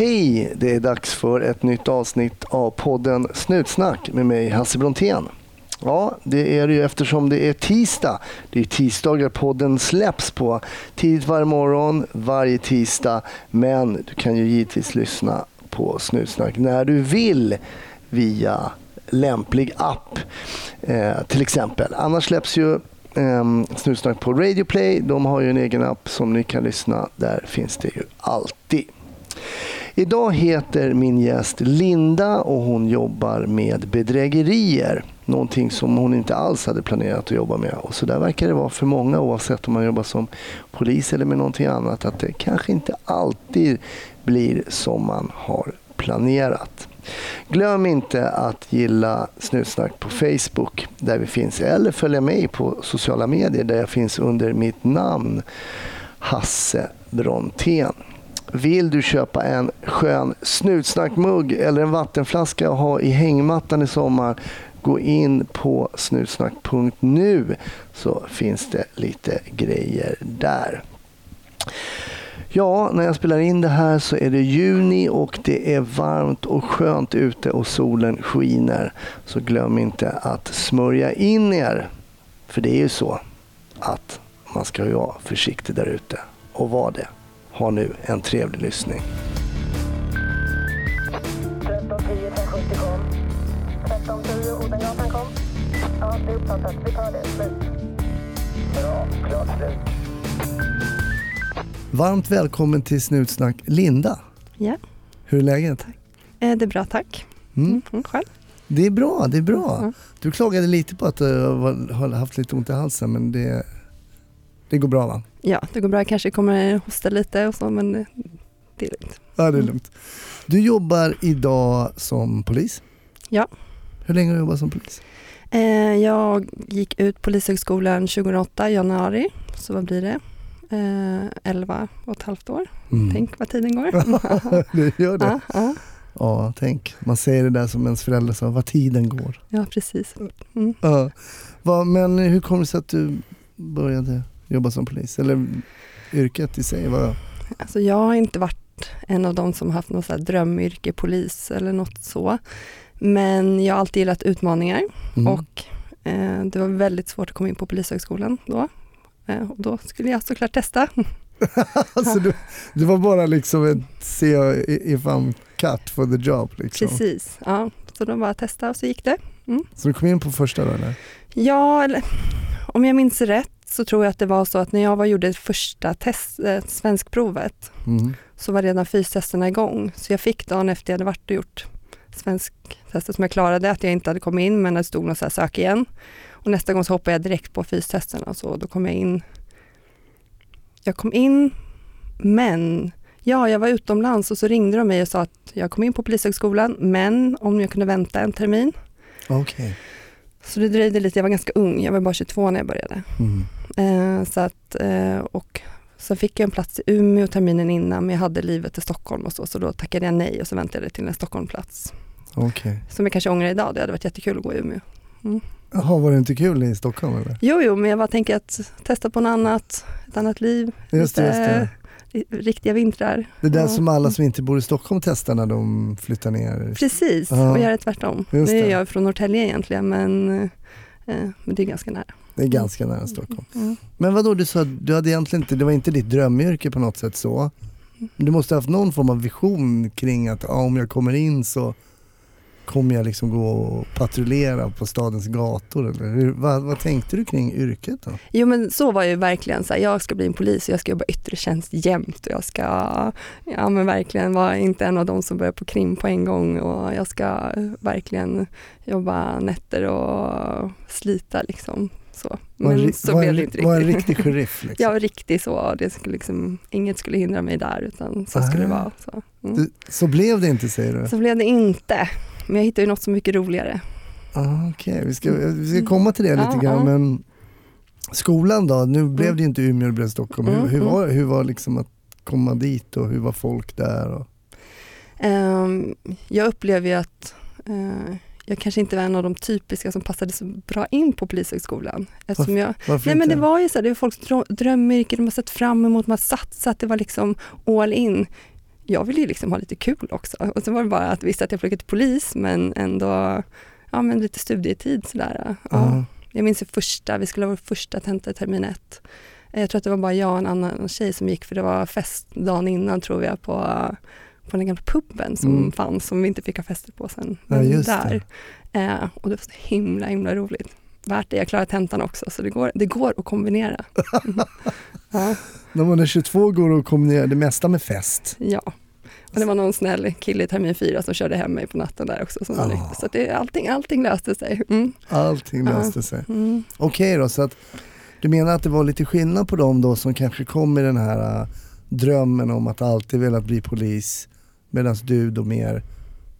Hej! Det är dags för ett nytt avsnitt av podden Snutsnack med mig Hasse Brontén. Ja, det är det ju eftersom det är tisdag. Det är tisdagar podden släpps på. Tidigt varje morgon, varje tisdag. Men du kan ju givetvis lyssna på Snutsnack när du vill via lämplig app. Eh, till exempel. Annars släpps ju eh, Snutsnack på Radio Play. De har ju en egen app som ni kan lyssna. Där finns det ju alltid. Idag heter min gäst Linda och hon jobbar med bedrägerier. Någonting som hon inte alls hade planerat att jobba med. Och så där verkar det vara för många oavsett om man jobbar som polis eller med någonting annat. Att det kanske inte alltid blir som man har planerat. Glöm inte att gilla Snutsnack på Facebook där vi finns eller följa mig på sociala medier där jag finns under mitt namn Hasse Brontén. Vill du köpa en skön snutsnackmugg eller en vattenflaska och ha i hängmattan i sommar gå in på snutsnack.nu så finns det lite grejer där. Ja, när jag spelar in det här så är det juni och det är varmt och skönt ute och solen skiner. Så glöm inte att smörja in er. För det är ju så att man ska vara försiktig där ute och vara det. Ha nu en trevlig lyssning. 1310 1070 kom. 1310 Odengatan kom. Ja, det är uppfattat. Vi tar det. Slut. Bra. Klart slut. Varmt välkommen till Snutsnack Linda. Ja, Hur är läget? eh, det är bra tack. Mm. Mm. Mm, själv? Det är bra, det är bra. Mm. Du klagade lite på att du har haft lite ont i halsen men det, det går bra va? Ja, det går bra. Jag kanske kommer hosta lite och så men det är lugnt. Ja, det är Mm. lugnt. Du jobbar idag som polis? Ja. Hur länge har du jobbat som polis? Eh, jag gick ut Polishögskolan 2008 i januari, så vad blir det? Eh, 11 och ett halvt år. Mm. Tänk vad tiden går. det gör det. ja, ja, Ja, tänk. Man säger det där som ens föräldrar sa, vad tiden går. ja, precis. Mm. Ja. Va, men hur kom det sig att du började jobba som polis? Eller yrket i sig? Var, Alltså, jag har inte varit en av de som har haft något så drömyrke, polis eller något så. Men jag har alltid gillat utmaningar. mm. Och eh, det var väldigt svårt att komma in på Polishögskolan då. Eh, och då skulle jag såklart testa. alltså, du, du var bara liksom ett se if I'm cut for the job. Liksom. Precis, ja. Så de bara testa och så gick det. Så du kom in på första då eller? Ja, eller, om jag minns rätt så tror jag att det var så att när jag var gjorde första test, eh, svenskprovet Mm. så var redan fystesterna igång. Så jag fick dagen efter jag hade varit och gjort svensktestet som jag klarade, att jag inte hade kommit in men det stod något så här sök igen. Och nästa gång så hoppade jag direkt på fystesterna så då kom jag in. Jag kom in men ja, jag var utomlands och så ringde de mig och sa att jag kom in på Polishögskolan men om jag kunde vänta en termin. Okej. Så det dröjde lite, jag var ganska ung, jag var bara 22 när jag började. Mm. Eh, så att, eh, och så fick jag en plats i Umeå terminen innan men jag hade livet i Stockholm och så, så då tackade jag nej och så väntade jag till en Stockholmplats. Okej. Som jag kanske ångrar idag, det hade varit jättekul att gå i Umeå. Jaha, var det inte kul i Stockholm eller? Jo, jo, men jag bara tänker att testa på något annat, ett annat liv, Just det, just det. riktiga vintrar. Det där Ja. som alla som inte bor i Stockholm testar när de flyttar ner. Precis, Ja. och göra tvärtom. Nu Just är det. jag från Norrtälje egentligen, men, eh, men det är ganska nära. Det är ganska nära Stockholm. Mm. Men vad då du sa, du hade egentligen inte, det var inte ditt drömyrke på något sätt så? Du måste ha haft någon form av vision kring att ja, om jag kommer in så kommer jag liksom gå och patrullera på stadens gator eller hur, vad, vad tänkte du kring yrket då? Jo men så var ju verkligen så här, jag ska bli en polis och jag ska jobba yttre tjänst jämt och jag ska, ja men verkligen vara inte en av de som börjar på krim på en gång och jag ska verkligen jobba nätter och slita liksom. Så. En Men ri- så blev en, det inte Var en riktigt. riktig sheriff liksom? Jag var riktigt så, det skulle liksom, inget skulle hindra mig där utan så skulle det Ah. vara. Så. Mm. Du, så blev det inte säger du? så blev det inte, men jag hittade ju något så mycket roligare. Ah, Okej, vi, ska, vi ska komma till det Ja, lite grann ja. men skolan då? Nu blev Mm. det ju inte Umeå, det blev Stockholm. Hur, Mm, hur, mm. var, hur var liksom att komma dit och hur var folk där? Och, Ehm, jag upplever ju att eh, jag kanske inte var en av de typiska som passade så bra in på Polishögskolan. Eftersom jag, varför nej men det var ju så här, det var folks drö- drömyrke, de har sett fram emot, de har satsat, det var liksom all in. jag ville ju liksom ha lite kul också. Och så var det bara att visste att jag pluggade till polis men ändå ja, men lite studietid sådär. Ja. Ja. Jag minns det första, vi skulle ha vår första tenta i termin ett. Jag tror att det var bara jag och en annan tjej som gick för det var fest dagen innan tror jag på, på den gamla puben som Mm. fanns som vi inte fick ha fester på sen. Ja, just där. Eh, och det var så himla himla roligt. Värt det, jag klarade tentan också så det går, det går att kombinera. ja, När man är 22 går det att kombinera det mesta med fest. ja. Och det var någon snäll kille i termin fyra som körde hem mig på natten där också som Ah. Så det, allting, allting löste sig. Mm. Allting löste sig. Mm. Okej då, så att du menar att det var lite skillnad på dem då som kanske kom med den här äh, drömmen om att alltid velat bli polis medan du då mer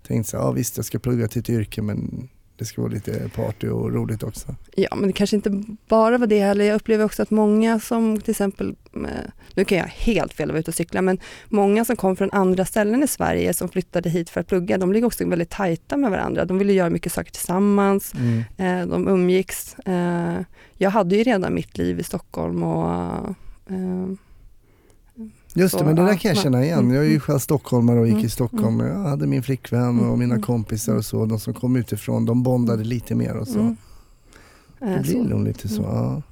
tänkte så ja visst jag ska plugga till ett yrke men det ska vara lite party och roligt också. Ja, men det kanske inte bara var det heller. Jag upplever också att många som till exempel, eh, nu kan jag helt fel vara ute och cykla, men många som kom från andra ställen i Sverige som flyttade hit för att plugga, de ligger också väldigt tajta med varandra. De ville göra mycket saker tillsammans, Mm. eh, de umgicks. Eh, jag hade ju redan mitt liv i Stockholm och Just det, men det där kan jag känna igen. Jag är ju mm. själv stockholmare och gick Mm, i Stockholm. Jag hade min flickvän och Mm, mina mm. kompisar och så. De som kom utifrån, de bondade lite mer och så. mm, Det eh, blir nog lite så. Ja.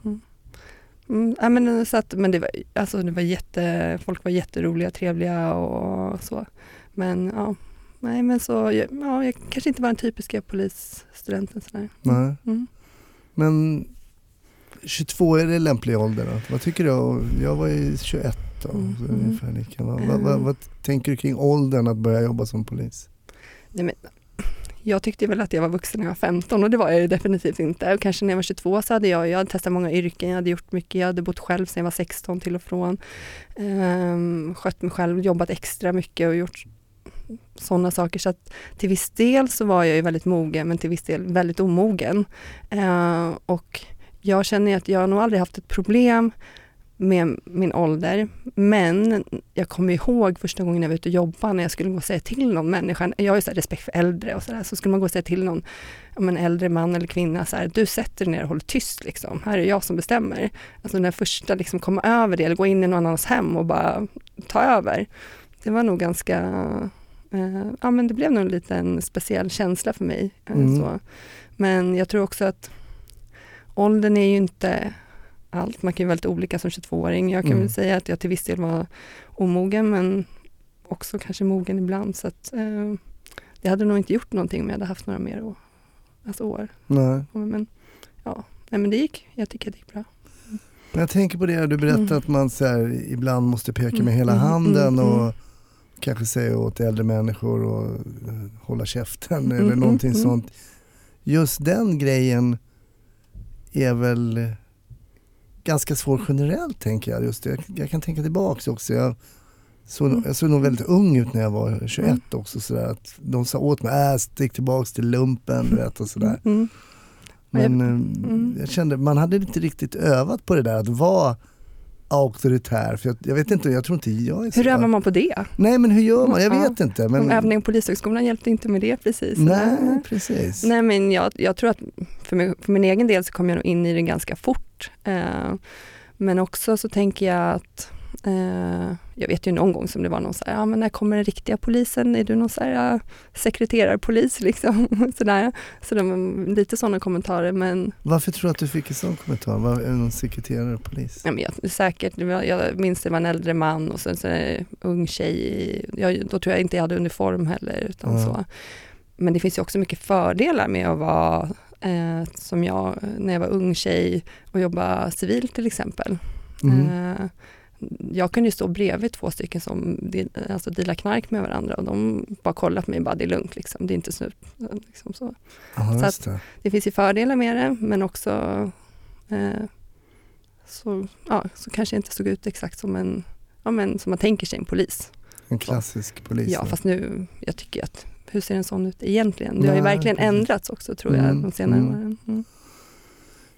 Mm, ja, men, så att, men det var, alltså, det var jätte, folk var jätteroliga, trevliga och så. Men ja, nej men så, ja, jag kanske inte var den typiska polisstudenten sådär. Nej. Mm. Men 22 är det lämplig ålder då? Vad tycker du? Jag var ju 21 då, Mm, så mm. ungefär lika. Vad, vad, vad, Mm. vad tänker du kring åldern att börja jobba som polis? Nej, men, jag tyckte väl att jag var vuxen när jag var 15 och det var jag ju definitivt inte. Och kanske när jag var 22 så hade jag, jag hade testat många yrken, jag hade gjort mycket, jag hade bott själv sedan jag var 16 till och från. Ehm, skött mig själv, jobbat extra mycket och gjort sådana saker. Så att till viss del så var jag ju väldigt mogen men till viss del väldigt omogen. Ehm, och jag känner att jag har nog aldrig haft ett problem med min ålder. Men jag kommer ihåg första gången jag var ute och jobbade när jag skulle gå och säga till någon människa. Jag har ju så respekt för äldre och sådär. Så skulle man gå och säga till någon en äldre man eller kvinna så här, du sätter dig ner och håller tyst liksom. Här är jag som bestämmer. Alltså den första liksom komma över det eller gå in i någon annans hem och bara ta över. Det var nog ganska, eh, ja men det blev nog en liten speciell känsla för mig. eh, Mm. Så. Men jag tror också att åldern är ju inte allt. Man kan ju vara lite olika som 22-åring. Jag kan Mm. väl säga att jag till viss del var omogen men också kanske mogen ibland. Så att, eh, det hade nog inte gjort någonting om jag hade haft några mer år. Alltså år. Nej. Men, ja. Nej, men det gick. Jag tycker att det gick bra. Men jag tänker på det, du berättade Mm. att man så här, ibland måste peka med Mm, hela mm, handen mm, och mm. kanske säga åt äldre människor och eh, hålla käften Mm, eller mm, någonting mm. sånt. Just den grejen är väl ganska svår generellt tänker jag. Just det. Jag, kan tänka tillbaks också. Jag såg, Mm. jag såg nog väldigt ung ut när jag var 21 Mm. också. Sådär, att de sa åt mig, äh, stick tillbaks till lumpen du vet, och sådär. Mm. Jag- Men eh, mm. jag kände, man hade inte riktigt övat på det där att vara auktoritär. För jag, jag vet inte, jag tror inte jag är så. Hur övar man på det? Nej men hur gör man? Jag Ja. vet inte. Men... Men... Övning på Polishögskolan hjälpte inte med det precis. Nej, precis. Nej men jag, jag tror att för, mig, för min egen del så kom jag nog in i det ganska fort. Eh, men också så tänker jag att eh, jag vet ju någon gång som det var någon så här, ja men när kommer den riktiga polisen? Är du någon så här sekreterarpolis liksom? Sådär. Så var lite sådana kommentarer men, Varför tror du att du fick en sån kommentar? Var det någon sekreterare polis? ja, men jag, säkert, jag minns det var en äldre man och sen så en ung tjej, jag, då tror jag inte jag hade uniform heller utan Ja. så. Men det finns ju också mycket fördelar med att vara eh, som jag när jag var ung tjej och jobba civilt till exempel. Mm. Eh, jag kunde ju stå bredvid två stycken som alltså dealar knark med varandra och de bara kollade på mig och bara det är lugnt liksom, det är inte snut. Liksom så. Ja, så just det. Det finns ju fördelar med det men också eh, så, ja, så kanske jag inte såg ut exakt som en, ja, men, som man tänker sig en polis. En klassisk polis. Ja fast nu, jag tycker att hur ser en sån ut egentligen? Det har ju verkligen ändrats också tror jag Mm, de senare mm. åren. Mm.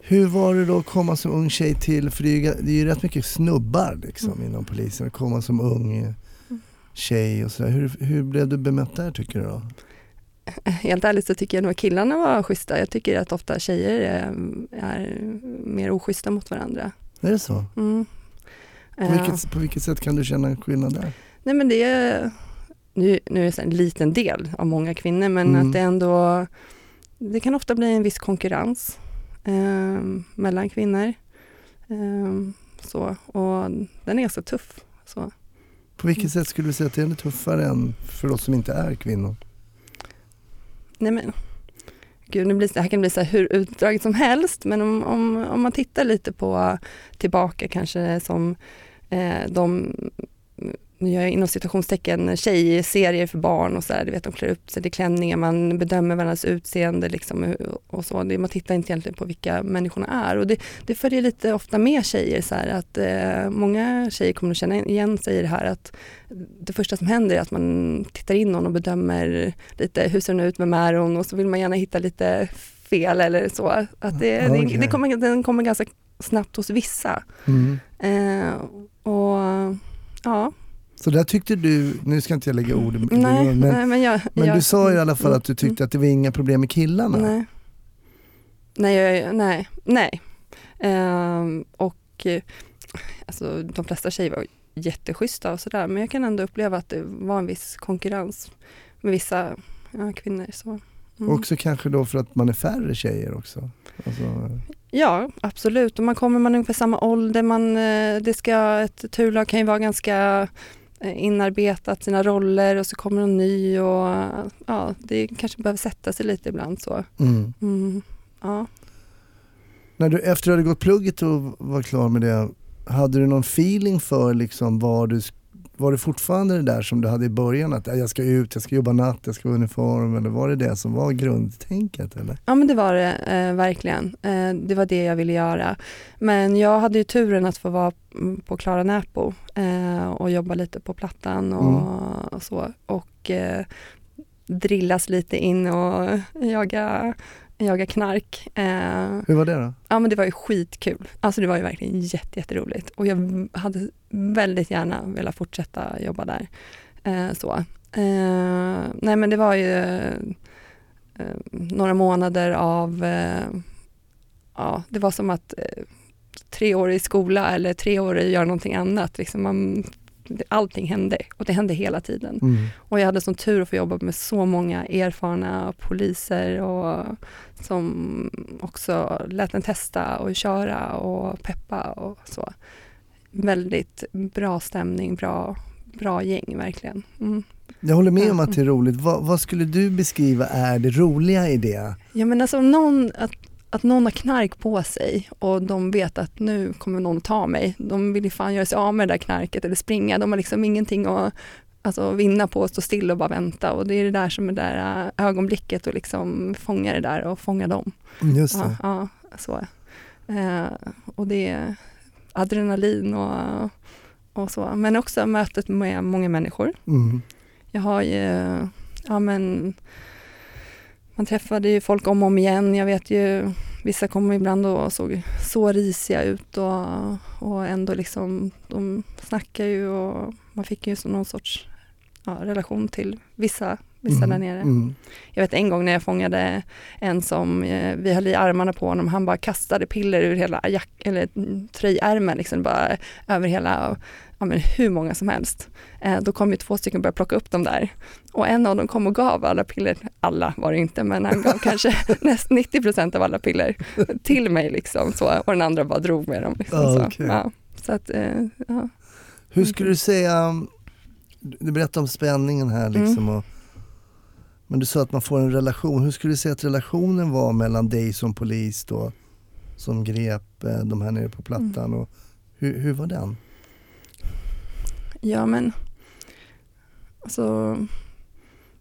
Hur var det då att komma som ung tjej till, för det är ju, det är ju rätt mycket snubbar liksom Mm. inom polisen, att komma som ung eh, tjej och sådär. Hur, hur blev du bemött där tycker du då? Helt ärligt så tycker jag nog att killarna var schyssta. Jag tycker att ofta tjejer är, är mer oschyssta mot varandra. Är det så? Mm. På Eh, vilket, på vilket sätt kan du känna en skillnad där? Nej men det är, nu, nu är det en liten del av många kvinnor, men Mm. att det ändå, det kan ofta bli en viss konkurrens eh, mellan kvinnor. Eh, så, och den är så tuff. Så. På vilket sätt skulle du säga att det är tuffare än för oss som inte är kvinnor? Nej men, gud, nu blir det här kan bli så hur utdraget som helst, men om, om, om man tittar lite på tillbaka kanske som eh, de nu gör jag inom citationstecken tjejserier för barn och så här, du vet de klär upp sig till klänningar, man bedömer varandras utseende liksom och så. Man tittar inte egentligen på vilka människorna är och det, det följer lite ofta med tjejer så här att eh, många tjejer kommer att känna igen sig i det här att det första som händer är att man tittar in någon och bedömer lite hur ser hon ut, vem är hon och så vill man gärna hitta lite fel eller så. Att det, Okej. det, det kommer, den kommer ganska snabbt hos vissa. Mm. Eh, och ja, Så där tyckte du, nu ska inte jag lägga ord i din nej, men, nej, men jag... men jag, du sa i alla fall mm, att du tyckte att det var inga problem med killarna. Nej. Nej, jag, nej, nej. Ehm, och eh, alltså, de flesta tjejer var jätteschyssta och sådär, men jag kan ändå uppleva att det var en viss konkurrens med vissa ja, kvinnor. Så. Mm. Också kanske då för att man är färre tjejer också. Alltså, Ja, absolut. Och man kommer man är ungefär samma ålder, man, eh, det ska, ett turlag kan ju vara ganska inarbetat sina roller och så kommer någon ny och ja, det kanske behöver sätta sig lite ibland så. mm. Mm, ja. När du, efter du hade gått plugget och var klar med det, hade du någon feeling för liksom vad du, var det fortfarande det där som du hade i början? Att jag ska ut, jag ska jobba natt, jag ska ha uniform eller var det det som var grundtänket? Eller? Ja men det var det eh, verkligen. Eh, det var det jag ville göra. Men jag hade ju turen att få vara mm, på Klara Näpo eh, och jobba lite på Plattan och, och så. Och eh, drillas lite in och jaga, jaga knark. Eh, Hur var det då? ja men det var ju skitkul. Alltså det var ju verkligen jätte, jätteroligt. Och jag hade väldigt gärna velat fortsätta jobba där. Eh, så. Eh, nej men det var ju eh, några månader av, eh, ja det var som att eh, tre år i skola eller tre år i att göra någonting annat. Liksom man, allting hände och det hände hela tiden. Mm. Och jag hade sån tur att få jobba med så många erfarna poliser och som också lät en testa och köra och peppa och så. Väldigt bra stämning, bra, bra gäng verkligen. Mm. Jag håller med om att det är roligt. Vad, vad skulle du beskriva är det roliga i det? Ja men alltså om någon, att, att någon har knark på sig och de vet att nu kommer någon ta mig. De vill ju fan göra sig av med det där knarket eller springa. De har liksom ingenting att alltså, vinna på att stå still och bara vänta. Och det är det där som är det där äh, ögonblicket och liksom fånga det där och fånga dem. Just Ja, det. ja så. Eh, och det är adrenalin och, och så. Men också mötet med många människor. Mm. Jag har ju, ja men, man träffade ju folk om och om igen. Jag vet ju, vissa kom ibland och såg så risiga ut och, och ändå liksom, de snackar ju och man fick ju någon sorts ja, relation till vissa, vissa Mm. där nere. Mm. Jag vet en gång när jag fångade en som, eh, vi höll i armarna på honom, han bara kastade piller ur hela jack, eller mm, tröjärmen, liksom bara över hela, ja men hur många som helst. Eh, då kom ju två stycken och började plocka upp dem där. Och en av dem kom och gav alla piller, alla var det inte, men han gav kanske nästan 90 av alla piller till mig liksom så, och den andra bara drog med dem. Liksom, Ah, så. okej. Ja, så att, eh, ja. Hur skulle du säga, du berättade om spänningen här Mm. liksom och, men du sa att man får en relation. Hur skulle du säga att relationen var mellan dig som polis då, som grep eh, de här nere på plattan Mm. och hur, hur var den? Ja men, alltså,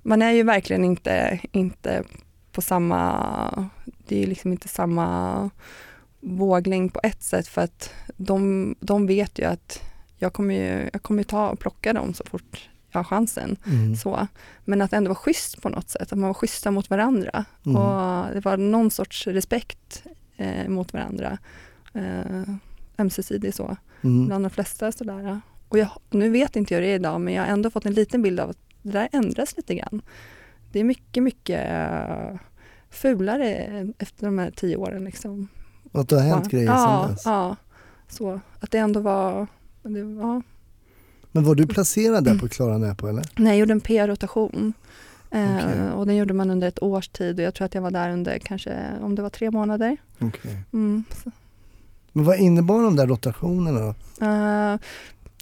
man är ju verkligen inte, inte på samma, det är liksom inte samma våglängd på ett sätt för att de, de vet ju att jag kommer ju, jag kommer ju ta och plocka dem så fort jag har chansen. Mm. Så. Men att ändå vara schysst på något sätt, att man var schyssta mot varandra. Mm. Och det var någon sorts respekt eh, mot varandra. Eh, ömsesidig så Mm. bland de flesta sådär. Och jag, nu vet inte jag det idag, men jag har ändå fått en liten bild av att det där ändras lite grann. Det är mycket, mycket eh, fulare efter de här tio åren. Liksom. Och att det har hänt ja. grejer ja, sedan dess? Ja, så. Att det ändå var, det, ja. Men var du placerad där på Klara Näpo eller? Nej, jag gjorde en PR-rotation. Eh, Okej. Och den gjorde man under ett års tid och jag tror att jag var där under kanske, om det var tre månader. Okej. Mm. Men vad innebar de där rotationerna då? eh,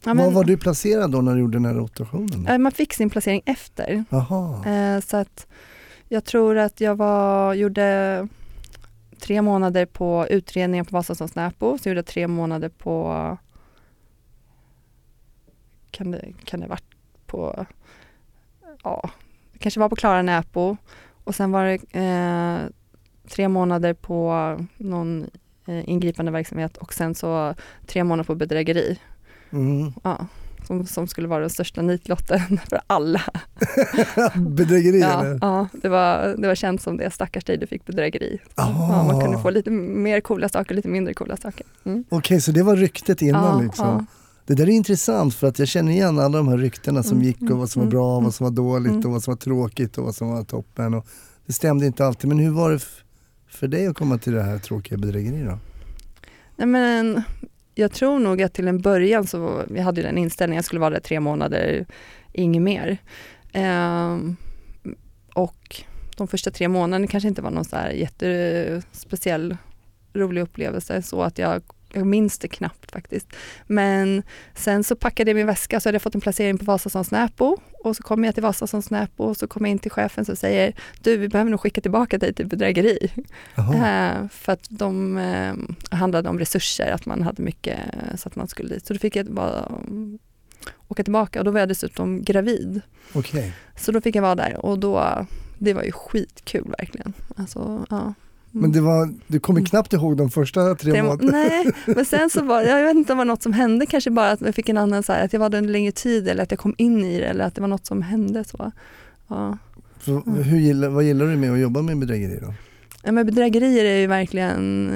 ja, var men, var du placerad då när du gjorde den här rotationen? man fick sin placering efter. Jaha. Eh, så att jag tror att jag var, gjorde tre månader på utredningen på Vasasons Näpo, så gjorde jag tre månader på, kan det, kan det varit på, ja, det kanske var på Klara Näpo och sen var det eh, tre månader på någon eh, ingripande verksamhet och sen så tre månader på bedrägeri. Mm. Ja, som, som skulle vara den största nitlotten för alla. Bedrägeri Ja, eller? ja det, var, det var känt som det, stackars dig du fick bedrägeri. Ah. ja, man kunde få lite mer coola saker lite mindre coola saker. Mm. Okej, så det var ryktet innan ja, liksom? ja. Det där är intressant för att jag känner igen alla de här ryktena som Mm, gick och vad som var mm, bra, mm. vad som var dåligt och vad som var tråkigt och vad som var toppen. Och det stämde inte alltid. Men hur var det för dig att komma till det här tråkiga bedrägeri då? Nej, men, jag tror nog att till en början så jag hade ju den inställningen, jag skulle vara där tre månader, inget mer. Eh, och de första tre månaderna kanske inte var någon så här jättespeciell rolig upplevelse så att jag, jag minns det knappt faktiskt. Men sen så packade jag min väska så hade jag fått en placering på Vasasons Näpo och så kom jag till Vasasons Näpo och så kom jag in till chefen som säger du vi behöver nog skicka tillbaka dig till bedrägeri. Eh, för att de eh, handlade om resurser, att man hade mycket eh, så att man skulle dit. Så då fick jag bara åka tillbaka och då var jag dessutom gravid. Okej. Så då fick jag vara där och då, det var ju skitkul verkligen. Alltså, ja. Men det var, du kommer knappt ihåg de första tre Det- månaderna? Nej, men sen så var jag vet inte om det var något som hände, kanske bara att jag fick en annan så här, att jag var där en längre tid eller att jag kom in i det eller att det var något som hände så. Ja. Så, hur gillar, vad gillar du med att jobba med bedrägeri då? Ja, men bedrägerier är ju verkligen,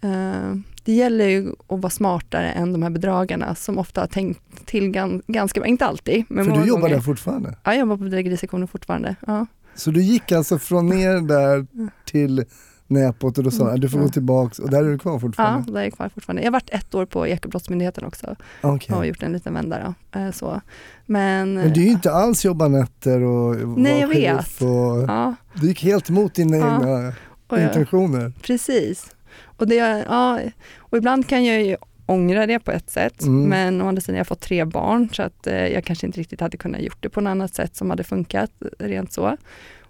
eh, det gäller ju att vara smartare än de här bedragarna som ofta har tänkt till gan, ganska bra, inte alltid. Men För många du jobbar gånger. där fortfarande? Ja, jag jobbar på bedrägerisektionen fortfarande. Ja. Så du gick alltså från ner där till Näpot och då sa Mm. du får gå Mm. tillbaks och där är du kvar ja, fortfarande? där är jag kvar fortfarande. Jag har varit ett år på Ekobrottsmyndigheten också Okej. och gjort en liten vända. Då. Eh, så. Men, Men du är ju inte alls jobba nätter och Nej, jag sheriff och ja, Du gick helt emot dina Ja. egna jag, intentioner. Precis. Och, det, ja, och ibland kan jag ju ångra det på ett sätt, Mm. men å andra sidan har jag fått tre barn så att eh, jag kanske inte riktigt hade kunnat gjort det på något annat sätt som hade funkat rent så.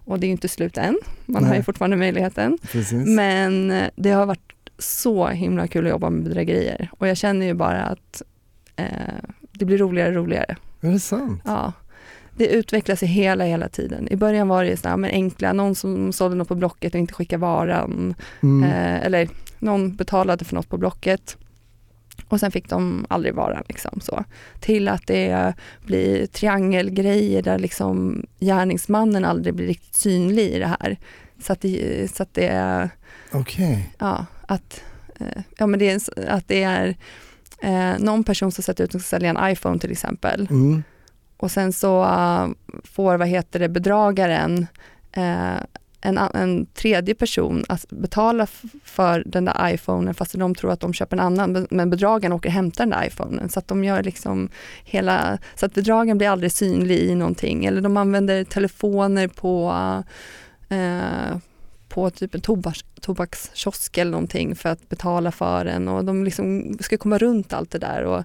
Och det är ju inte slut än, man har Nej. ju fortfarande möjligheten. Precis. Men eh, det har varit så himla kul att jobba med bedrägerier och jag känner ju bara att eh, det blir roligare och roligare. Är det sant? Ja. Det utvecklas ju hela, hela tiden. I början var det ju så här, men enkla, någon som sålde något på Blocket och inte skickade varan. Mm. Eh, eller någon betalade för något på Blocket och sen fick de aldrig varan. Liksom, så. Till att det blir triangelgrejer där liksom gärningsmannen aldrig blir riktigt synlig i det här. Så att det, så att det är, Okej. ja, att, eh, ja, men det är, att det är eh, någon person som sätter ut och ska sälja en iPhone till exempel Mm. och sen så eh, får, vad heter det, bedragaren eh, en, en tredje person att betala för den där iPhonen fast de tror att de köper en annan, men- men bedragaren åker och hämtar den där iPhonen. Så att de gör liksom hela, så att bedragaren blir aldrig synlig i någonting. Eller de använder telefoner på eh, på typ en tobaks, tobakskiosk eller någonting för att betala för den och de liksom ska komma runt allt det där. Och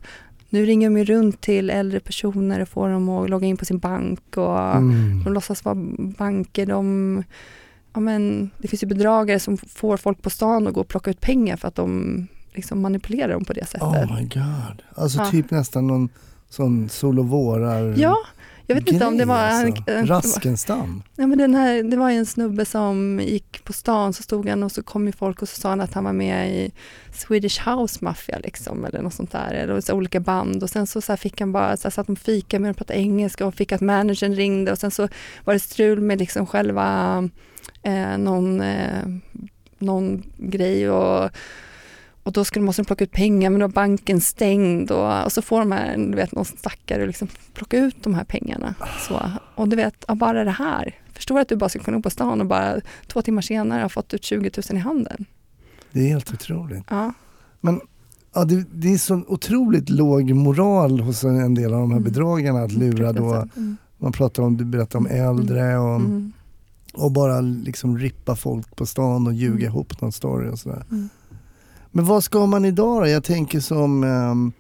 nu ringer de ju runt till äldre personer och får dem att logga in på sin bank och Mm. de låtsas vara banker. De, ja men, det finns ju bedragare som får folk på stan att gå och plocka ut pengar för att de liksom manipulerar dem på det sättet. Oh my god. Alltså Ja. typ nästan någon sån sol och vårar ja, jag vet inte om det grej, var... alltså. en- Raskenstam. Ja, men den här, det var ju en snubbe som gick på stan, så stod han och så kom ju folk och så sa han att han var med i Swedish House Mafia liksom, eller något sånt där, eller så olika band och sen så, så fick han bara, så här, satt de fika med och pratade engelska och fick att managern ringde och sen så var det strul med liksom själva eh, någon, eh, någon grej och och då skulle, måste de plocka ut pengar men då var banken stängd och, och så får de här, du vet någon stackare liksom plocka ut de här pengarna. Så, och du vet, ja, bara det här. Förstår att du bara ska kunna gå på stan och bara två timmar senare ha fått ut 20 000 i handen. Det är helt otroligt. Ja. Ja, det, det är så otroligt låg moral hos en del av de här Mm. bedragarna att lura då. Mm. Man pratar om, du berättar om äldre och, Mm. Och bara liksom rippa folk på stan och ljuga Mm. ihop någon story och sådär. Mm. Men vad ska man idag då? Jag tänker som, ehm,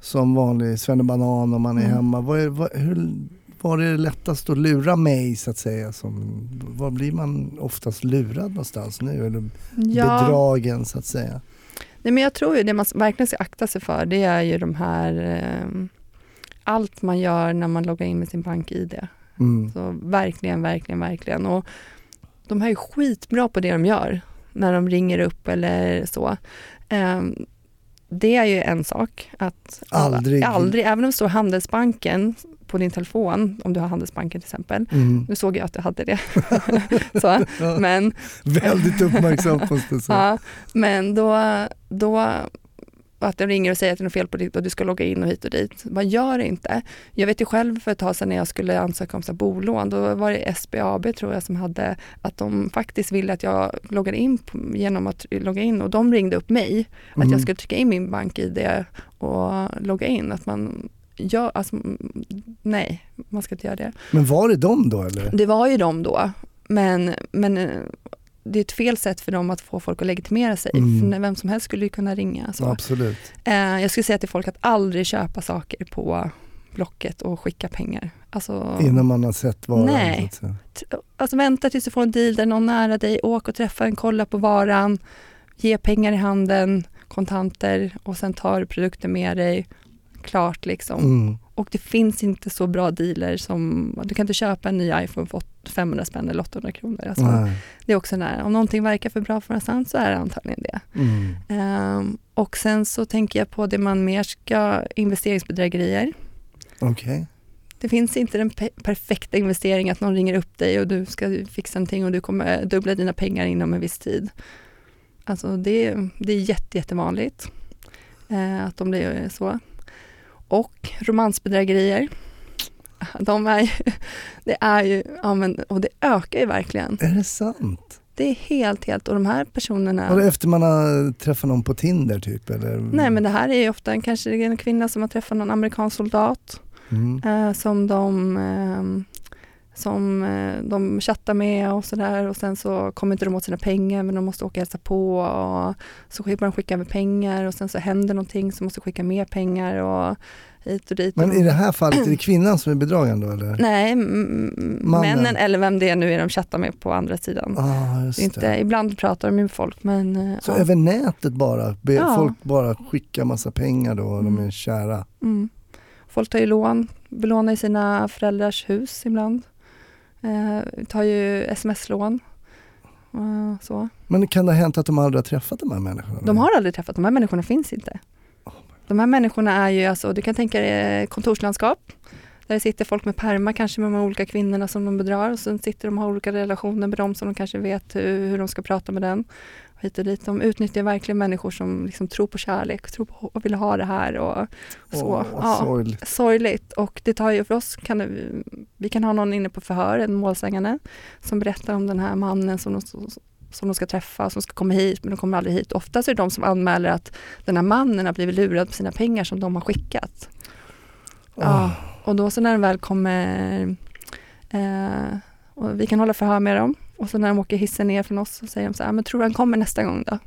som vanlig svennebanan om man är Mm. hemma. Vad är, vad, hur, var är det lättast att lura mig så att säga? Som, var blir man oftast lurad någonstans nu? Eller Ja, bedragen så att säga? nej, men jag tror ju det man verkligen ska akta sig för det är ju de här eh, allt man gör när man loggar in med sin bank-id. Mm. Så verkligen, verkligen, verkligen. Och de här är skitbra på det de gör när de ringer upp eller så. Ehm, det är ju en sak. Att Aldrig. aldrig, även om det står Handelsbanken på din telefon, om du har Handelsbanken till exempel. Mm. Nu såg jag att du hade det. så, men väldigt uppmärksamt måste jag säga. Ja, men då, då att den ringer och säger att det är något fel på ditt och du ska logga in och hit och dit. Vad gör det inte? Jag vet ju själv för ett tag sedan när jag skulle ansöka om så bolån, då var det SBAB tror jag som hade att de faktiskt ville att jag loggade in på, genom att logga in och de ringde upp mig att Mm. jag skulle trycka in min bank-id och logga in. Att man gör, alltså, mm, nej, man ska inte göra det. Men var det de då eller? Det var ju de då, men, men eh, det är ett fel sätt för dem att få folk att legitimera sig. Mm. För vem som helst skulle ju kunna ringa. Så. Absolut. Eh, jag skulle säga till folk att aldrig köpa saker på Blocket och skicka pengar. Alltså, Innan man har sett varan. Nej. Så alltså vänta tills du får en deal där någon nära dig, åk och träffa en, kolla på varan, ge pengar i handen, kontanter och sen tar du produkten med dig. Klart liksom. Mm. Och det finns inte så bra dealer som, du kan inte köpa en ny iPhone för 500 spänn eller 800 kronor. Alltså, Nej. det är också när, om någonting verkar för bra för någonstans så är det antagligen det. Mm. Ehm, och sen så tänker jag på det man mer ska, investeringsbedrägerier. Okej. Det finns inte den pe- perfekta investeringen att någon ringer upp dig och du ska fixa någonting och du kommer dubbla dina pengar inom en viss tid. Alltså det, det är jätte, jättevanligt eh, att de blir så. Och romansbedrägerier. De är ju, det är ju, ja men, och det ökar ju verkligen. Är det sant? Det är helt, helt, och de här personerna Var det efter man har träffat någon på Tinder typ? Eller? Nej men det här är ju ofta en, kanske en kvinna som har träffat någon amerikansk soldat Mm. eh, som de eh, som eh, de chattar med och sådär och sen så kommer inte de åt sina pengar men de måste åka och hälsa på och så börjar de skicka över pengar och sen så händer någonting så måste skicka mer pengar och hit och dit. Men i det här fallet, är det kvinnan som är bedragaren då eller? Nej, männen eller vem det är nu är de chattar med på andra sidan. Ah, inte, det. ibland pratar de med folk men eh, Så ja. över nätet bara? Be Ja. Folk bara skicka massa pengar då och de Mm. är kära? Mm. Folk tar ju lån, belånar i sina föräldrars hus ibland. Eh, tar ju sms-lån. Eh, så. Men kan det ha hänt att de aldrig har träffat de här människorna? De har aldrig träffat, de här människorna finns inte. De här människorna är ju, alltså, du kan tänka dig kontorslandskap. Där det sitter folk med perma kanske med de olika kvinnorna som de bedrar och sen sitter de och har olika relationer med dem som de kanske vet hur, hur de ska prata med den. Hit och dit. De utnyttjar verkligen människor som liksom tror på kärlek, tror på och vill ha det här och så. Åh, Ja. sorgligt. sorgligt och det tar ju för oss, kan det, vi kan ha någon inne på förhör, en målsägande, som berättar om den här mannen som de, som de ska träffa, som ska komma hit, men de kommer aldrig hit. Oftast är det de som anmäler att den här mannen har blivit lurad på sina pengar som de har skickat. Ja, Åh. och då så när de väl kommer, eh, och vi kan hålla förhör med dem, och så när de åker hissen ner från oss så säger de så här, men tror du han kommer nästa gång då?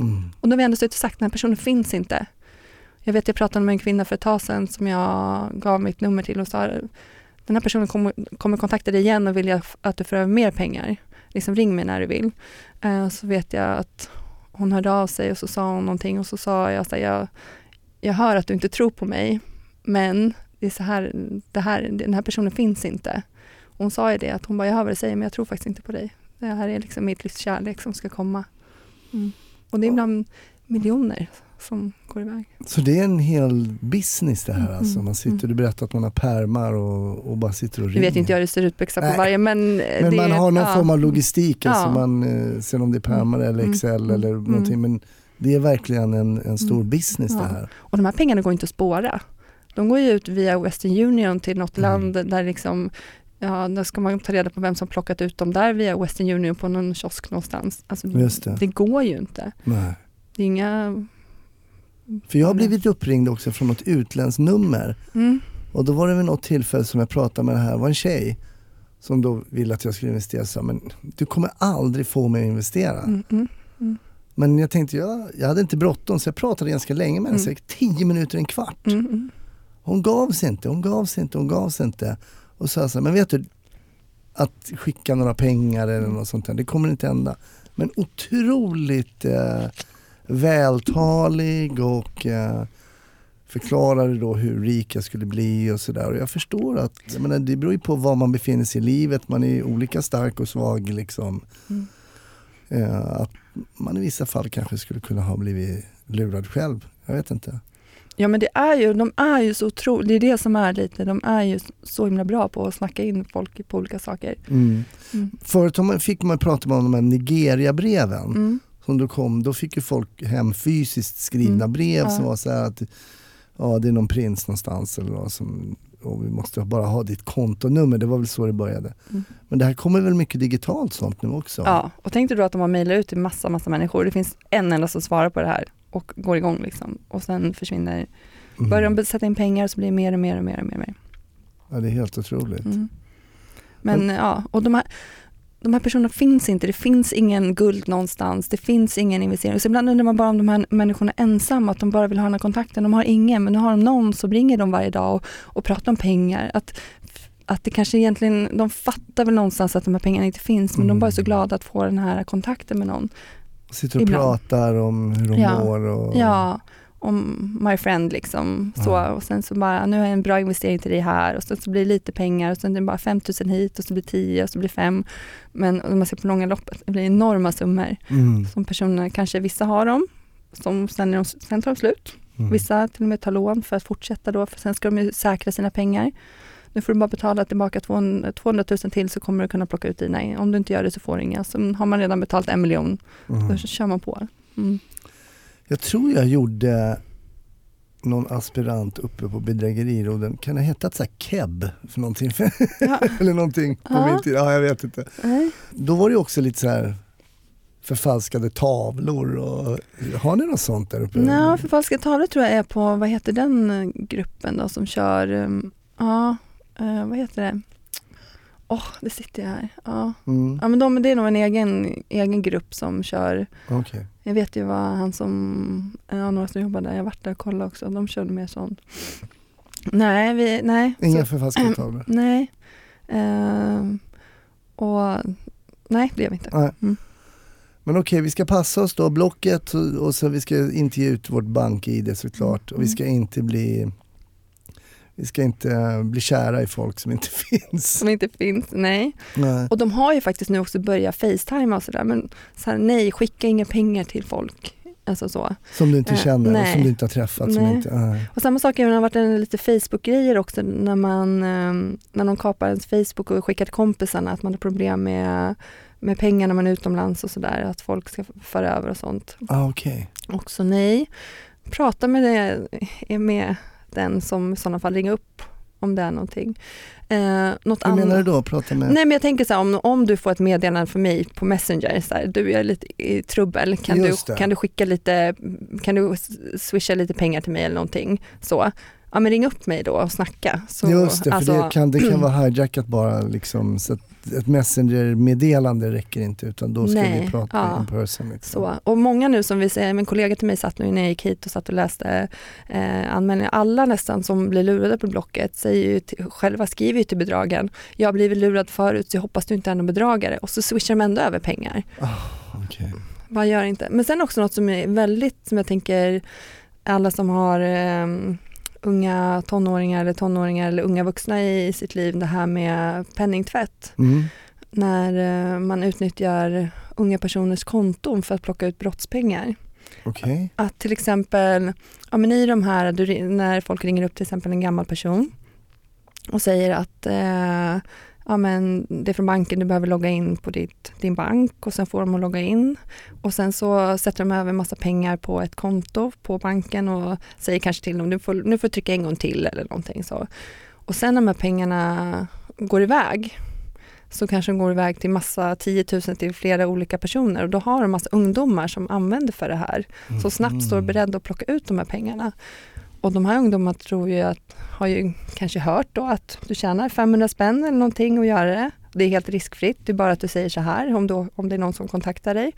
Mm. Och då har vi ändå suttit och sagt, den här personen finns inte. Jag vet, jag pratade med en kvinna för ett tag sedan som jag gav mitt nummer till och sa, den här personen kommer, kommer kontakta dig igen och vill jag att du får över mer pengar. Liksom ring mig när du vill. Eh, så vet jag att hon hörde av sig och så sa hon någonting och så sa jag så här, jag, jag hör att du inte tror på mig, men det är så här, det här, den här personen finns inte. Hon sa ju det, att hon bara, jag hör vad du säger men jag tror faktiskt inte på dig. Det här är liksom mitt livs kärlek som ska komma. Mm. Och det är ibland miljoner som går iväg. Så det är en hel business det här Mm, alltså? Man sitter, du berättar att man har pärmar och, och bara sitter och ringer. vet inte jag hur det ser ut på exakt på varje men, Men det, man har någon ja. form av logistik, alltså Ja. man, eh, sen om det är pärmar eller Mm, Excel mm, eller mm. någonting. Men det är verkligen en, en stor Mm. business Ja. det här. Och de här pengarna går inte att spåra. De går ju ut via Western Union till något Mm. land där liksom Ja, då ska man ta reda på vem som plockat ut dem där via Western Union på någon kiosk någonstans. Alltså, det. det går ju inte. Nej. Det är inga För jag har blivit uppringd också från något utländskt nummer. Mm. Och då var det vid något tillfälle som jag pratade med det här, det var en tjej som då ville att jag skulle investera. Så, men du kommer aldrig få mig att investera. Mm, mm. Men jag tänkte, jag, jag hade inte bråttom så jag pratade ganska länge med henne, Mm. säkert 10 minuter, en kvart. Mm, mm. Hon gav sig inte, hon gav sig inte, hon gav sig inte. Och sa så här, men vet du, att skicka några pengar eller något sånt där, det kommer inte hända. Men otroligt eh, vältalig och eh, förklarade då hur rik jag skulle bli och sådär. Och jag förstår att, jag menar, det beror ju på var man befinner sig i livet, man är olika stark och svag liksom. Mm. Eh, att man i vissa fall kanske skulle kunna ha blivit lurad själv, jag vet inte. Ja men det är ju, de är ju så otroligt, det är det som är lite, de är ju så himla bra på att snacka in folk på olika saker. Mm. Mm. Förut man- fick man prata om de här Nigeria-breven. Mm. Som då kom, då fick ju folk hem fysiskt skrivna Mm. brev Ja. som var så här att ja, det är någon prins någonstans eller vad som, och vi måste bara ha ditt kontonummer. Det var väl så det började. Mm. Men det här kommer väl mycket digitalt sånt nu också? Ja, och tänkte du att de har mejlat ut till massa, massa människor. Det finns en enda som svarar på det här och går igång liksom. Och sen försvinner, Mm. börjar de sätta in pengar så blir det mer och mer och mer och mer. Och mer. ja, det är helt otroligt. Mm. Men ja, och de här, de här personerna finns inte. Det finns ingen guld någonstans. Det finns ingen investering. Så ibland undrar man bara om de här människorna är ensamma, att de bara vill ha den här kontakten. De har ingen, men nu har de någon som ringer dem varje dag och, och pratar om pengar. Att, att det kanske egentligen, de fattar väl någonstans att de här pengarna inte finns, men de bara är så Mm. glada att få den här kontakten med någon. Sitter och Ibland. pratar om hur de Ja. mår. Och, Ja, om my friend liksom. Så, Ja. och sen så bara, nu har jag en bra investering till dig här och sen så blir det lite pengar och sen är det bara 5 000 hit och så blir det 10 och så blir det 5. Men om man ser på långa loppet, det blir enorma summor Mm. som personerna, kanske vissa har dem, som sen, de, sen tar de slut. Mm. Vissa till och med tar lån för att fortsätta då, för sen ska de ju säkra sina pengar. Nu får du bara betala tillbaka 200 200 000 till så kommer du kunna plocka ut dina. Om du inte gör det så får du inga. Så har man redan betalt en miljon, Mm. då kör man på. Mm. Jag tror jag gjorde någon aspirant uppe på bedrägeriroden. Kan det ha hetat så här keb för någonting? Ja. Eller någonting på Ja. min tid. Ja, jag vet inte. Nej. Då var det också lite så här förfalskade tavlor och har ni något sånt där uppe? Nej, förfalskade tavlor tror jag är på, vad heter den eh, gruppen då som kör, um, ja, eh, vad heter det? Åh, det sitter jag här. Ja, Mm, ja men de, det är nog en egen, egen grupp som kör, okej. jag vet ju vad han som, ja, några som jobbar där, jag varit där och kollat också, de körde mer sånt. Nej, vi, nej. Inga så, förfalskade tavlor? nej. Ehm, och nej, det gör vi inte. Nej. Mm. Men okej, vi ska passa oss då, Blocket och, och så vi ska inte ge ut vårt bank-id såklart. Och vi ska inte bli vi ska inte eh, bli kära i folk som inte finns. Som inte finns, nej. Nej. Och de har ju faktiskt nu också börjat facetima och sådär men så här, nej, skicka inga pengar till folk. Alltså så. Som du inte Eh, känner och nej. som du inte har träffat. Som inte, nej. Och samma sak, det har varit en lite Facebook-grejer också när man, eh, när de kapar ens Facebook och skickar till kompisarna att man har problem med, med pengar när man är utomlands och sådär, att folk ska föra över och sånt. Ah, okej. Också nej. Prata med, det, med den som i sådana fall ringer upp om det är någonting. Eh, något Hur menar du annat- då? Prata med... Nej men jag tänker så här, om, om du får ett meddelande från mig på Messenger, så här, du är lite i trubbel, kan du, det. kan du skicka lite, kan du swisha lite pengar till mig eller någonting så. Ja men ring upp mig då och snacka. Så, Just det, för alltså, det, kan, det kan vara hijackat bara liksom, så att ett messenger-meddelande räcker inte utan då ska Nej, vi prata ja. in person. Liksom. Så. Och många nu som vi säger, min kollega till mig satt nu när jag gick hit och satt och läste eh, anmälningar, alla nästan som blir lurade på Blocket säger ju till, själva skriver ju till bedragaren, jag har blivit lurad förut så jag hoppas du inte är någon bedragare och så swishar de ändå över pengar. Okej. Man gör inte. Men sen också något som är väldigt, som jag tänker, alla som har eh, unga tonåringar eller tonåringar eller unga vuxna i, i sitt liv, det här med penningtvätt. Mm. När eh, man utnyttjar unga personers konton för att plocka ut brottspengar. Okej. Att till exempel, ja men i de här, du, när folk ringer upp till exempel en gammal person och säger att eh, ja men det är från banken, du behöver logga in på ditt, din bank och sen får de att logga in och sen så sätter de över massa pengar på ett konto på banken och säger kanske till dem, nu får, nu får du trycka en gång till eller någonting så. Och sen när de här pengarna går iväg så kanske de går iväg till massa 10 000 till flera olika personer och då har de massa ungdomar som använder för det här. Så snabbt står Mm. beredda att plocka ut de här pengarna. Och de här ungdomarna tror ju att, har ju kanske hört då att du tjänar 500 spänn eller någonting och göra det. Det är helt riskfritt, det är bara att du säger så här om, då, om det är någon som kontaktar dig.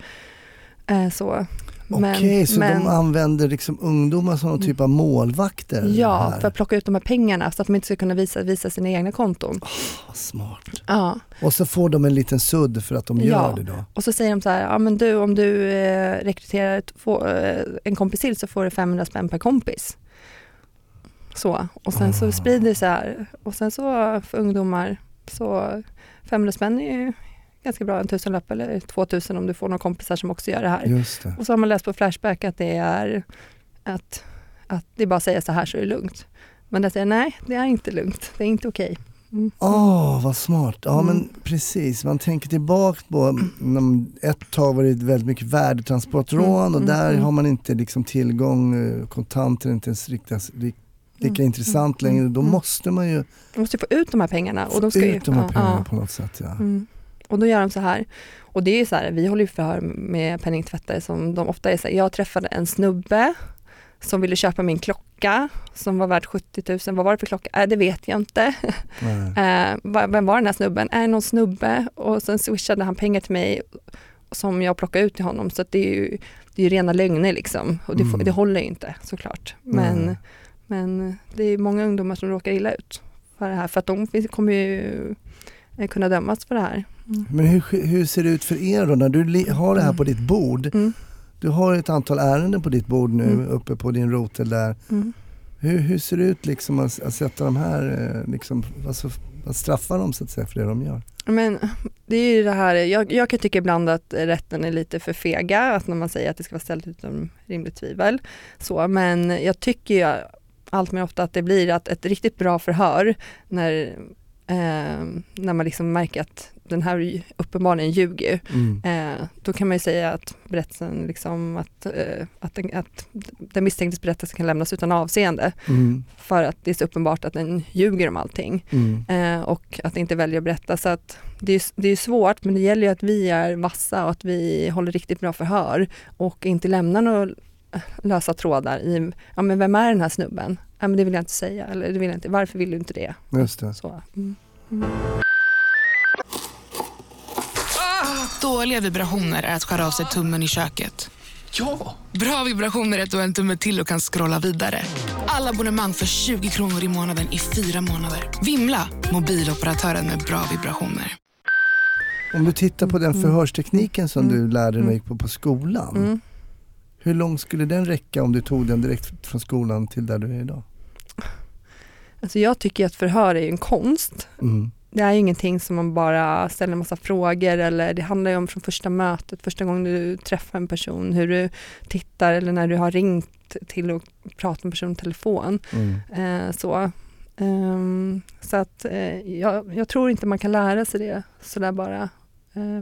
Eh, så. Okej, så men- de använder liksom ungdomar som någon typ av målvakter? Ja, här. för att plocka ut de här pengarna så att de inte ska kunna visa, visa sina egna konton. Vad smart. Ja. Och så får de en liten sudd för att de gör Ja. det då? Och så säger de så här, ja men du om du eh, rekryterar två, eh, en kompis till så får du 500 spänn per kompis. Så, och sen Ah. så sprider det så här. Och sen så för ungdomar så 500 spänn är ju ganska bra, en tusenlapp eller 2000 om du får några kompisar som också gör det här. Just det. Och så har man läst på Flashback att det är att, att det är bara att säga så här så är det lugnt. Men jag säger nej, det är inte lugnt, det är inte okej. Mm. Åh, vad smart. Ja Mm. men precis, man tänker tillbaka på man- ett tag var det väldigt mycket värdetransportrån Mm, och mm, där mm. har man inte liksom tillgång, eh, kontanter inte ens riktigt, lika Mm, intressant mm, längre. Då mm. måste man ju De måste få ut de här pengarna. Och de ska ju, ut de här pengarna ja. på något sätt. Ja. Mm. Och då gör de så här. Och det är ju så här, vi håller ju förhör med penningtvättare som de ofta är så här, jag träffade en snubbe som ville köpa min klocka som var värd 70 000. Vad var det för klocka? Äh, det vet jag inte. Va- vem var den här snubben? Är det någon snubbe? Och sen swishade han pengar till mig som jag plockade ut till honom. Så det är ju, det är rena lögner liksom. Och det, Mm. det håller ju inte såklart. Men, Nej. Men det är många ungdomar som råkar illa ut för det här. För att de kommer ju eh, kunna dömas för det här. Men hur, hur ser det ut för er då när du har det här på ditt bord? Mm. Du har ett antal ärenden på ditt bord nu Mm. uppe på din rotel där. Mm. Hur, hur ser det ut liksom att, att sätta de här, eh, liksom, alltså, att straffa dem så att säga för det de gör? Men det är ju det här, jag, jag kan tycka ibland att rätten är lite för fega, att när man säger att det ska vara ställt utom rimligt tvivel. Så, men jag tycker ju allt mer ofta att det blir att ett riktigt bra förhör när, eh, när man liksom märker att den här uppenbarligen ljuger, Mm. eh, då kan man ju säga att berättelsen, liksom, att, eh, att, den, att den misstänktes berättelse kan lämnas utan avseende Mm. för att det är så uppenbart att den ljuger om allting Mm. eh, och att inte välja att berätta. Så att det, är, det är svårt men det gäller ju att vi är vassa och att vi håller riktigt bra förhör och inte lämnar några lösa trådar i, ja men vem är den här snubben? Ja men det vill jag inte säga, eller det vill jag inte, varför vill du inte det? Just det. Så. Mm. Dåliga vibrationer är att skära av sig tummen i köket. Ja! Bra vibrationer är att du har en tumme till och kan scrolla vidare. Alla abonnemang för 20 kronor i månaden i fyra månader. Vimla! Mobiloperatören med bra vibrationer. Om du tittar på den förhörstekniken som Mm. du lärde dig när du gick på, på skolan. Mm. Hur långt skulle den räcka om du tog den direkt från skolan till där du är idag? Alltså jag tycker att förhör är en konst. Mm. Det är ingenting som man bara ställer en massa frågor eller det handlar ju om från första mötet, första gången du träffar en person, hur du tittar eller när du har ringt till och pratat med en person i telefon. Mm. Eh, så Ehm, så att eh, jag, jag tror inte man kan lära sig det sådär bara. Eh,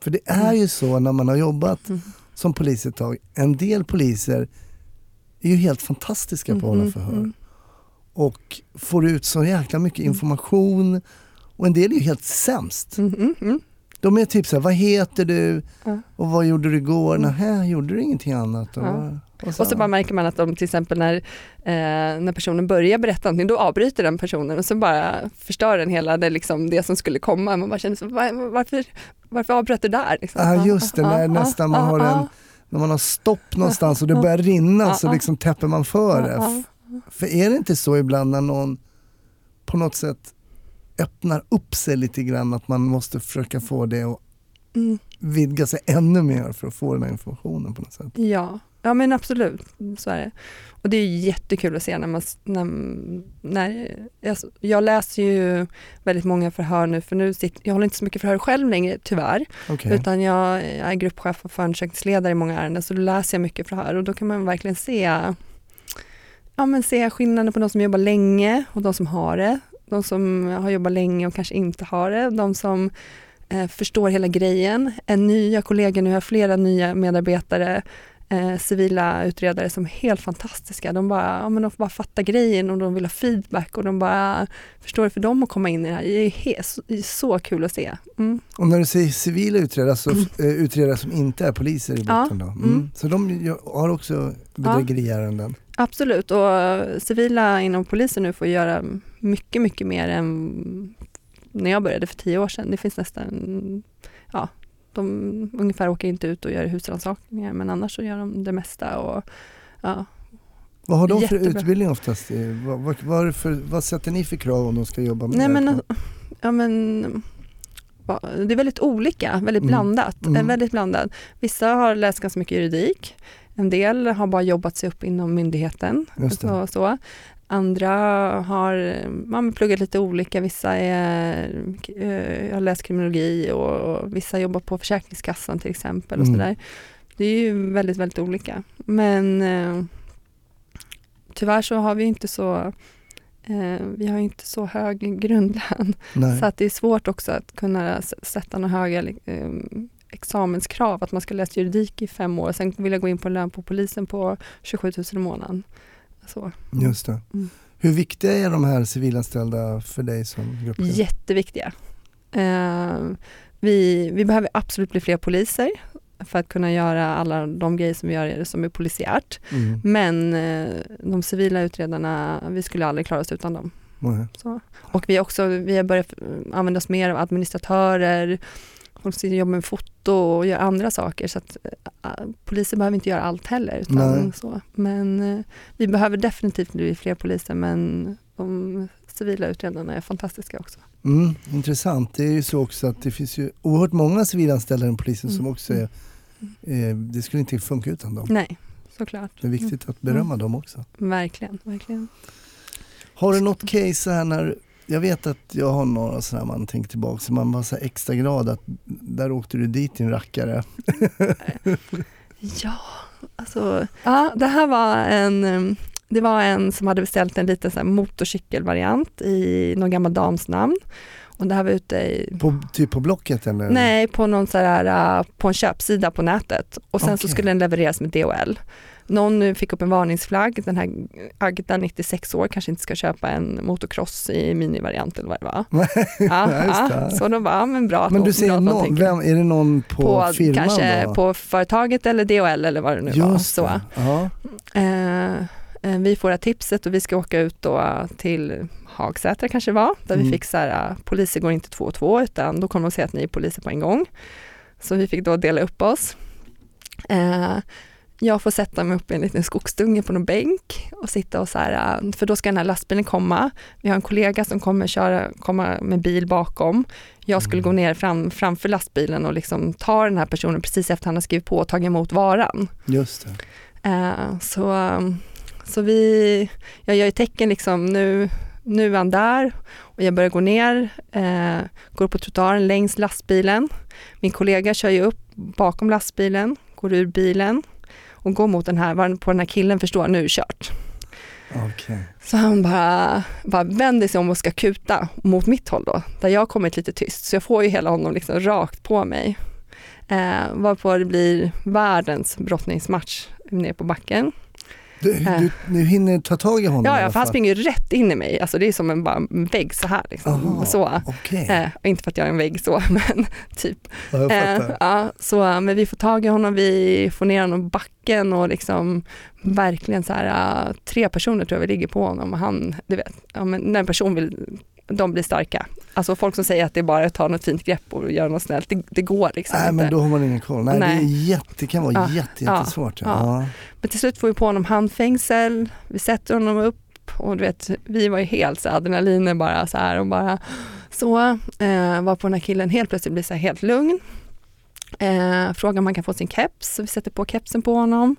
För det är ju så när man har jobbat Mm. Som polis ett tag. En del poliser är ju helt fantastiska på att hålla mm, förhör. mm. Och får ut så jäkla mycket information. Och en del är ju helt sämst. Mm, mm, mm. De är typ så här, vad heter du? Och vad gjorde du igår? Mm. Nähä, gjorde du ingenting annat? Ja. Och Och så bara märker man att de till exempel när, eh, när personen börjar berätta någonting, då avbryter den personen och så bara förstör den hela det, liksom, det som skulle komma. Man bara känner så, "Va- varför, varför avbröt du där? Liksom? Ja just det, när nästan man har en, när man har stopp någonstans och det börjar rinna så liksom täpper man för det. För är det inte så ibland när någon på något sätt öppnar upp sig lite grann att man måste försöka få det att Mm, vidga sig ännu mer för att få den här informationen på något sätt? ja. Ja, men absolut, så är det. Och det är jättekul att se när man, när, när alltså, jag läser ju väldigt många förhör nu, för nu sitter, jag håller inte så mycket förhör själv längre, tyvärr. Okej. Utan jag är gruppchef och förundersökningsledare i många ärenden så då läser jag mycket förhör och då kan man verkligen se, ja, men se skillnaden på de som jobbar länge och de som har det. De som har jobbat länge och kanske inte har det. De som eh, förstår hela grejen. En nya kollega, nu har jag flera nya medarbetare eh, civila utredare som är helt fantastiska. De bara, ja, men de bara fattar grejen och de vill ha feedback och de bara förstår det för dem att komma in i det här. Det är, he- det är så kul att se. Mm. Och när du säger civila utredare, så Mm. eh, utredare som inte är poliser i Ja, botten då? Mm. mm. Så de har också bedrägeriärenden? Absolut, och civila inom polisen nu får göra mycket, mycket mer än när jag började för tio år sedan. Det finns nästan, ja, de ungefär åker inte ut och gör husrannsakningar men annars så gör de det mesta. Och, ja. Vad har de för Jättebra. utbildning oftast? Eh, Vad, vad, vad, för, vad sätter ni för krav om de ska jobba med Nej det här men, ja, men det är väldigt olika, väldigt Mm. blandat. Mm. Eh, Väldigt blandat. Vissa har läst ganska mycket juridik. En del har bara jobbat sig upp inom myndigheten. Och så. Andra har ja, pluggat lite olika. Vissa är, eh, har läst kriminologi och, och vissa jobbar på Försäkringskassan till exempel. och Mm. sådär. Det är ju väldigt, väldigt olika. Men eh, tyvärr så har vi inte så eh, vi har inte så hög grundlön. Nej. Så att det är svårt också att kunna sätta några höga eh, examenskrav. Att man ska läsa juridik i fem år. Sen vill jag gå in på en lön på polisen på 27 000 i månaden. Så. Just det. Mm. Hur viktiga är de här civilanställda för dig som gruppchef? Jätteviktiga. Eh, vi, vi behöver absolut bli fler poliser för att kunna göra alla de grejer som vi gör som är polisiärt. Mm. Men eh, de civila utredarna, vi skulle aldrig klara oss utan dem. Så. Och vi, också, vi har börjat eh, använda oss mer av administratörer, folk som jobbar med foto och gör andra saker. Så att, äh, poliser behöver inte göra allt heller. Utan så. Men eh, vi behöver definitivt bli fler poliser men de civila utredarna är fantastiska också. Mm, intressant. Det är ju så också att det finns ju oerhört många civilanställda inom polisen som Mm. också är, eh, det skulle inte funka utan dem. Nej, såklart. Det är viktigt att berömma dem också. Mm, verkligen, verkligen. Har du något case här när, jag vet att jag har några sådana man tänker tillbaka, så man var så extra glad att där åkte du dit din rackare. Ja, alltså, ja, det här var en, det var en som hade beställt en liten så här motorcykelvariant i någon gammal dams namn. Och det här var ute i, På, typ på Blocket eller? nej, på någon så här, uh, på en köpsida på nätet. Och sen så Okej. skulle den levereras med DHL. Någon fick upp en varningsflagg, den här Agda 96 år kanske inte ska köpa en motocross i minivariant eller vad det var. Ja, ja, så de bara, ja, men bra att Men du säger någon, vem, är det någon på, på firman kanske då? på företaget eller DHL eller vad det nu var. Just Så. det. Ja. Eh, eh, vi får det tipset och vi ska åka ut då till Hagsätra kanske det var, där Mm. vi fick så här, eh, poliser går inte två och två utan då kommer de säga att ni är poliser på en gång. Så vi fick då dela upp oss. Eh, jag får sätta mig upp i en liten skogsdunge på någon bänk och sitta och så här, eh, för då ska den här lastbilen komma. Vi har en kollega som kommer köra, komma med bil bakom. Jag skulle Mm. gå ner fram, framför lastbilen och liksom ta den här personen precis efter han har skrivit på och tagit emot varan. Just det. Eh, så, så vi, jag gör ju tecken liksom nu, nu är han där och jag börjar gå ner, eh, går på trottoaren längs lastbilen. Min kollega kör ju upp bakom lastbilen, går ur bilen och går mot den här, på den här killen förstår nu är kört. Okej. Så han bara, bara vänder sig om och ska kuta mot mitt håll då, där jag kommit lite tyst. Så jag får ju hela honom liksom rakt på mig. Eh, varpå det blir världens brottningsmatch ner på backen. Du, du, du hinner ta tag i honom Ja, ja för han springer ju rätt in i mig. Alltså det är som en, bara en vägg så här. Liksom. Aha, Så. Okej, Eh, inte för att jag är en vägg så, men typ. ja, Eh, ja, så, men vi får tag i honom, vi får ner honom backen och liksom verkligen så här, eh, tre personer tror jag vi ligger på honom och han, du vet, ja, men när en person vill, de blir starka. Alltså folk som säger att det är bara att ta något fint grepp och göra något snällt, det, det går liksom Nej inte. men då har man ingen koll. Nej, Nej. Det, är jätte, det kan vara Ja, jätte, jättesvårt. Ja. ja. Men till slut får vi på honom handfängsel, vi sätter honom upp och du vet, vi var ju helt så adrenalinen bara så här och bara så, eh, var på den här killen helt plötsligt blir så här helt lugn. Eh, frågar om han kan få sin keps, så vi sätter på kepsen på honom.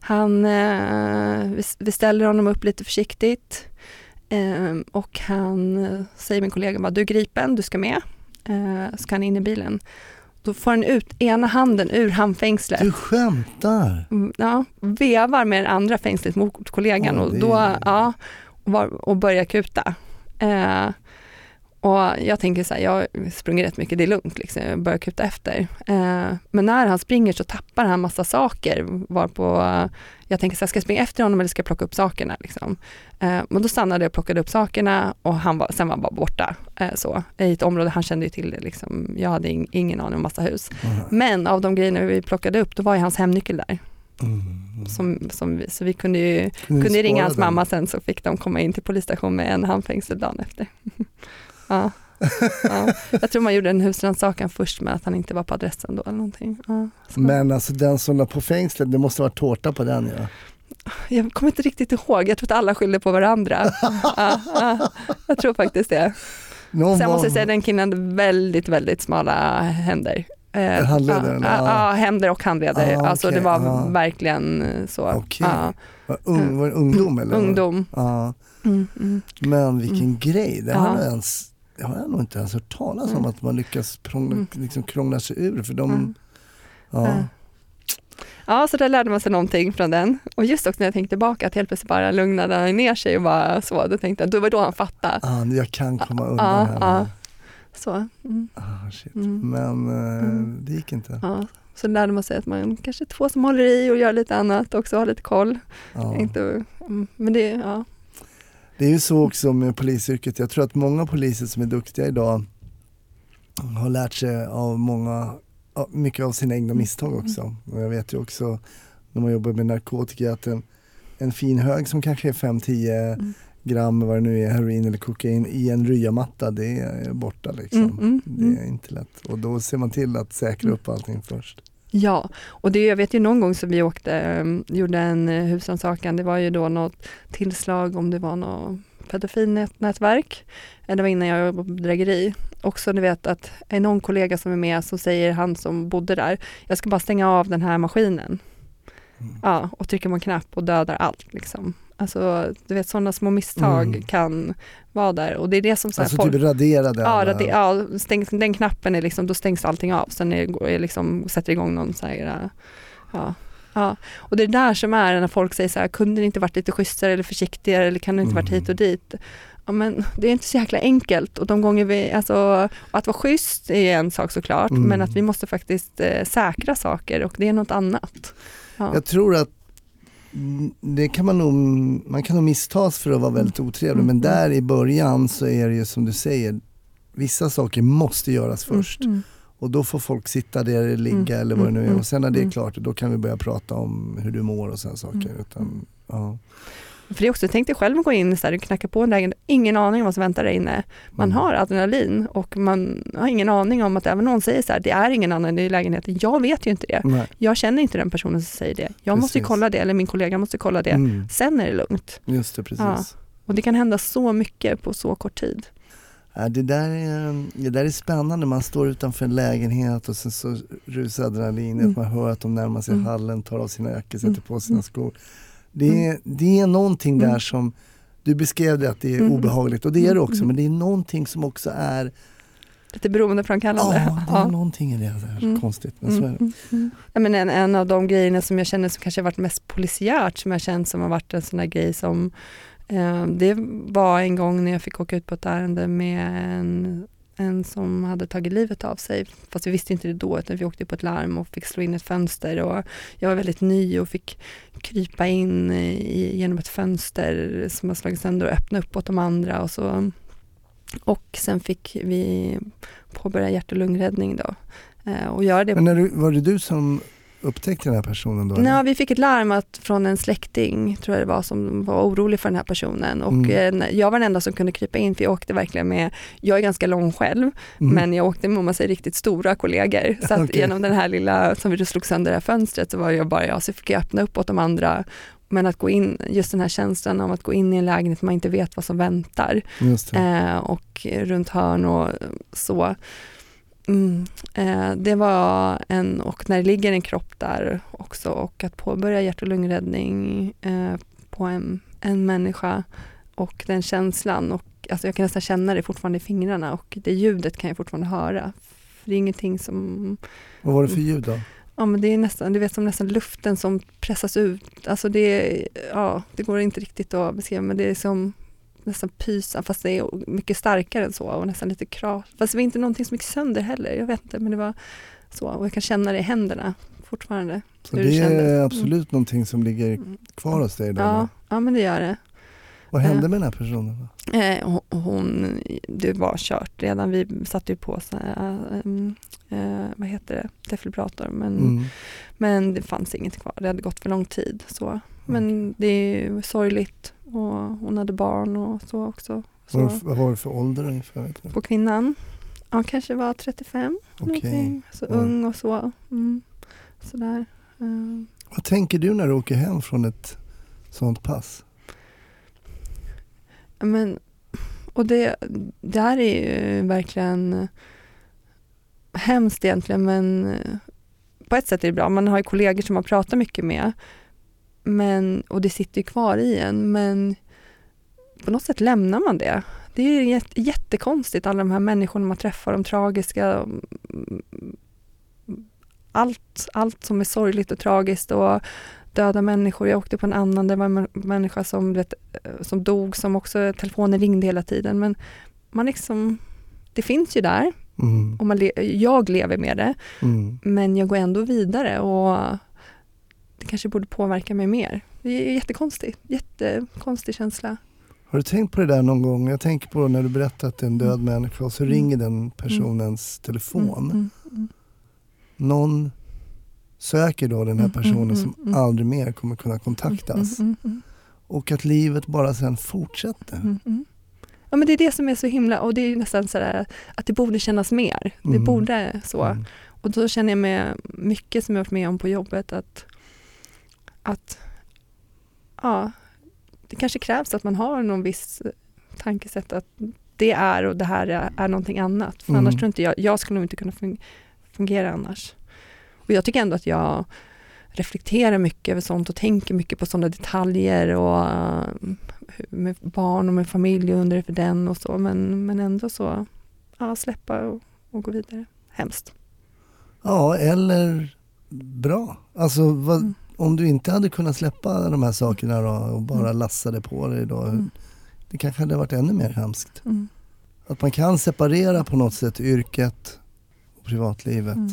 Han, eh, vi, vi ställer honom upp lite försiktigt eh, och han eh, säger min kollega bara, du är gripen, du ska med. Eh, ska han in i bilen. Då får han ut ena handen ur handfängslet Du skämtar? Mm, ja, vevar med det andra fängslet mot kollegan Åh, och, då, är- ja, och, var, och börjar kuta. Eh, Och jag tänker så här, jag springer rätt mycket, det är lugnt liksom, jag börjar kuta efter. Eh, men när han springer så tappar han massa saker varpå jag tänker så här, ska jag springa efter honom eller ska jag plocka upp sakerna? Liksom. Eh, men då stannade jag och plockade upp sakerna och han var, sen var han bara borta. Eh, så, I ett område, han kände ju till det, liksom. jag hade ing, ingen aning om massa hus. Mm. Men av de grejerna vi plockade upp, då var ju hans hemnyckel där. Mm. Som, som vi, så vi kunde ju Kunde ringa hans den? mamma sen så fick de komma in till polisstation med en handfängsel dagen efter. ja. Ja. Jag tror man gjorde en husrannsakan först med att han inte var på adressen då eller någonting. Ja. Men alltså den som la på fängslet, det måste vara tårta på den ja. Jag kommer inte riktigt ihåg, jag tror att alla skyllde på varandra. Ja, ja. Jag tror faktiskt det. Någon Sen måste jag säga den killen hade väldigt, väldigt smala händer. Eh, Handleder, ja, ja. ja, händer och handleder. Ah, Alltså det var ja. verkligen så. Ja, var, ung, var det ungdom eller? ungdom. Mm, mm. Men vilken grej, det har, jag ens, det har jag nog inte ens hört talas om Mm. att man lyckas prångla, Mm. liksom krångla sig ur för de, Mm. ja. Ja. Ja, så där lärde man sig någonting från den. Och just också när jag tänkte tillbaka att helt plötsligt bara lugnade han ner sig och bara så, då tänkte jag, då var då han fattade. Ah, jag kan komma undan Ja, här. ja. Så, mm, Ah, shit. Mm. Men eh, Mm. det gick inte. ja. så lärde man sig att man kanske är två som håller i och gör lite annat också, har lite koll. Ja. Inte, men det, ja. Det är ju så också med polisyrket, jag tror att många poliser som är duktiga idag har lärt sig av många, mycket av sina egna misstag också. Och jag vet ju också när man jobbar med narkotika att en, en fin hög som kanske är 5-10 Mm. gram, vad det nu är, heroin eller kokain i en ryamatta, det är borta liksom. Mm, mm, Det mm. är inte lätt och då ser man till att säkra upp allting först. Ja, och det, jag vet ju någon gång som vi åkte, um, gjorde en uh, husrannsakan, det var ju då något tillslag om det var något pedofilnätverk. Eh, Det var innan jag jobbade på bedrägeri. Också ni vet att är någon kollega som är med så säger han som bodde där, jag ska bara stänga av den här maskinen. Mm. Ja, och trycker på en knapp och dödar allt liksom. Alltså du vet sådana små misstag Mm. kan vara där och det är det som så Alltså folk, typ raderade Ja, alla- radi- ja stängs, den knappen är liksom, då stängs allting av. Sen är, är liksom, sätter igång någon så här, äh, ja. Ja, och det är där som är när folk säger så här, kunde det inte varit lite schysstare eller försiktigare eller kan det inte varit Mm. hit och dit? Ja, men det är inte så jäkla enkelt och de gånger vi, alltså att vara schysst är en sak såklart, Mm. men att vi måste faktiskt eh, säkra saker och det är något annat. Ja. Jag tror att mm, det kan man nog, man kan nog misstas för att vara väldigt otrevlig Mm. men där i början så är det ju som du säger, vissa saker måste göras först Mm. och då får folk sitta där eller ligga Mm. eller vad det nu är Mm. och sen när det är Mm. klart då kan vi börja prata om hur du mår och sådana saker. Mm. Utan, ja. För det är också, tänk dig själv att gå in så här, och knacka på en lägenhet, ingen aning om vad som väntar där inne. Man Mm. har adrenalin och man har ingen aning om att även någon säger så här, det är ingen annan i lägenheten. Jag vet ju inte det. Nej. Jag känner inte den personen som säger det. Jag måste ju Precis. kolla det, eller min kollega måste kolla det. Mm. Sen är det lugnt. Just det, precis. Ja. Och det kan hända så mycket på så kort tid. Det, där är, det där är spännande, man står utanför en lägenhet och sen så rusar adrenalinet, Mm. man hör att de närmar sig Mm. hallen, tar av sina jackor, Mm. sätter på sina skor. Det är, det är någonting där Mm. som, du beskrev det att det är Mm. obehagligt och det är det också, Mm. men det är någonting som också är, Lite beroendeframkallande. ja det är någonting i det där, Mm. konstigt men så är Mm, det. mm, mm. Ja, men en, en av de grejerna som jag känner som kanske har varit mest polisiärt, som jag känt som har varit en sån där grej som eh, det var en gång när jag fick åka ut på ett ärende med en, en som hade tagit livet av sig. Fast vi visste inte det då, utan vi åkte på ett larm och fick slå in ett fönster och jag var väldigt ny och fick krypa in i, genom ett fönster som har slagit sönder och öppna upp åt de andra och så och sen fick vi påbörja hjärt och lungräddning då. Eh, och göra det Men när du, var det du som upptäckte den här personen då? Nej, vi fick ett larm att, från en släkting, tror jag det var, som var orolig för den här personen. Och Mm. eh, jag var den enda som kunde krypa in, för jag åkte verkligen med, jag är ganska lång själv, Mm. men jag åkte med om man säger riktigt stora kollegor. Så att Okej. genom den här lilla, som vi slog sönder det här fönstret, så var jag bara jag, så fick jag öppna upp åt de andra. Men att gå in, just den här känslan av att gå in i en lägenhet man inte vet vad som väntar eh, och runt hörn och så. Mm, eh, det var en, och när det ligger en kropp där också och att påbörja hjärt och lungräddning eh, på en, en människa och den känslan och alltså jag kan nästan känna det fortfarande i fingrarna och det ljudet kan jag fortfarande höra. För det är ingenting som, Vad var det för ljud då? ja men det är nästan, du vet som nästan luften som pressas ut. Alltså det, ja, det går inte riktigt att beskriva men det är som nästan pysa fast det är mycket starkare än så och nästan lite kras. Fast det var inte någonting som gick sönder heller, jag vet inte men det var så och jag kan känna det i händerna fortfarande. Så det är absolut någonting som ligger Mm. kvar hos dig? Ja, ja men det gör det. Vad hände med den här personen? Då? Eh, hon- det var kört redan, vi satte ju på så här, ehm, eh, vad heter det, defibrillator men, Mm. men det fanns inget kvar, det hade gått för lång tid. Så. Men det är ju sorgligt och hon hade barn och så också. Vad, Så. vad var det för ålder ungefär? På kvinnan, ja kanske var 35 Okej. någonting, så Ja. ung och så. Mm. Sådär. Eh, Vad tänker du när du åker hem från ett sånt pass? Men, och det, det här är ju verkligen hemskt egentligen men eh, på ett sätt är det bra. Man har ju kollegor som man pratar mycket med men, och det sitter ju kvar i en men på något sätt lämnar man det. Det är jätte, jättekonstigt alla de här människorna man träffar, de tragiska mm, allt, allt som är sorgligt och tragiskt och döda människor. Jag åkte på en annan, det var en människa som, vet, som dog som också, telefonen ringde hela tiden men man liksom, det finns ju där Mm. och man jag lever med det Mm. men jag går ändå vidare och kanske borde påverka mig mer. Det är jättekonstigt, jättekonstig känsla. Har du tänkt på det där någon gång? Jag tänker på när du berättar att det är en död Mm. människa och så Mm. ringer den personens telefon. Mm, mm, Någon söker då den här Mm, personen mm, som mm. aldrig mer kommer kunna kontaktas. mm, mm, mm. Och att livet bara sen fortsätter. Mm, mm. Ja men det är det som är så himla, och det är nästan sådär att det borde kännas mer. Det Mm. borde så. Mm. Och då känner jag med mycket som jag varit med om på jobbet att, att ja, det kanske krävs att man har någon viss tankesätt att det är och det här är, är någonting annat. För Mm. annars tror inte jag, jag skulle nog inte kunna fun- fungera annars. Och jag tycker ändå att jag reflekterar mycket över sånt och tänker mycket på sådana detaljer och eh, med barn och med familj och undrar för den och så men, men ändå så, ja släppa och, och gå vidare. Hemskt. Ja, eller bra. Alltså vad, Mm. Om du inte hade kunnat släppa de här sakerna då och bara Mm. lassade på dig då. Mm. Det kanske hade varit ännu mer hemskt. Mm. Att man kan separera på något sätt yrket och privatlivet. Mm.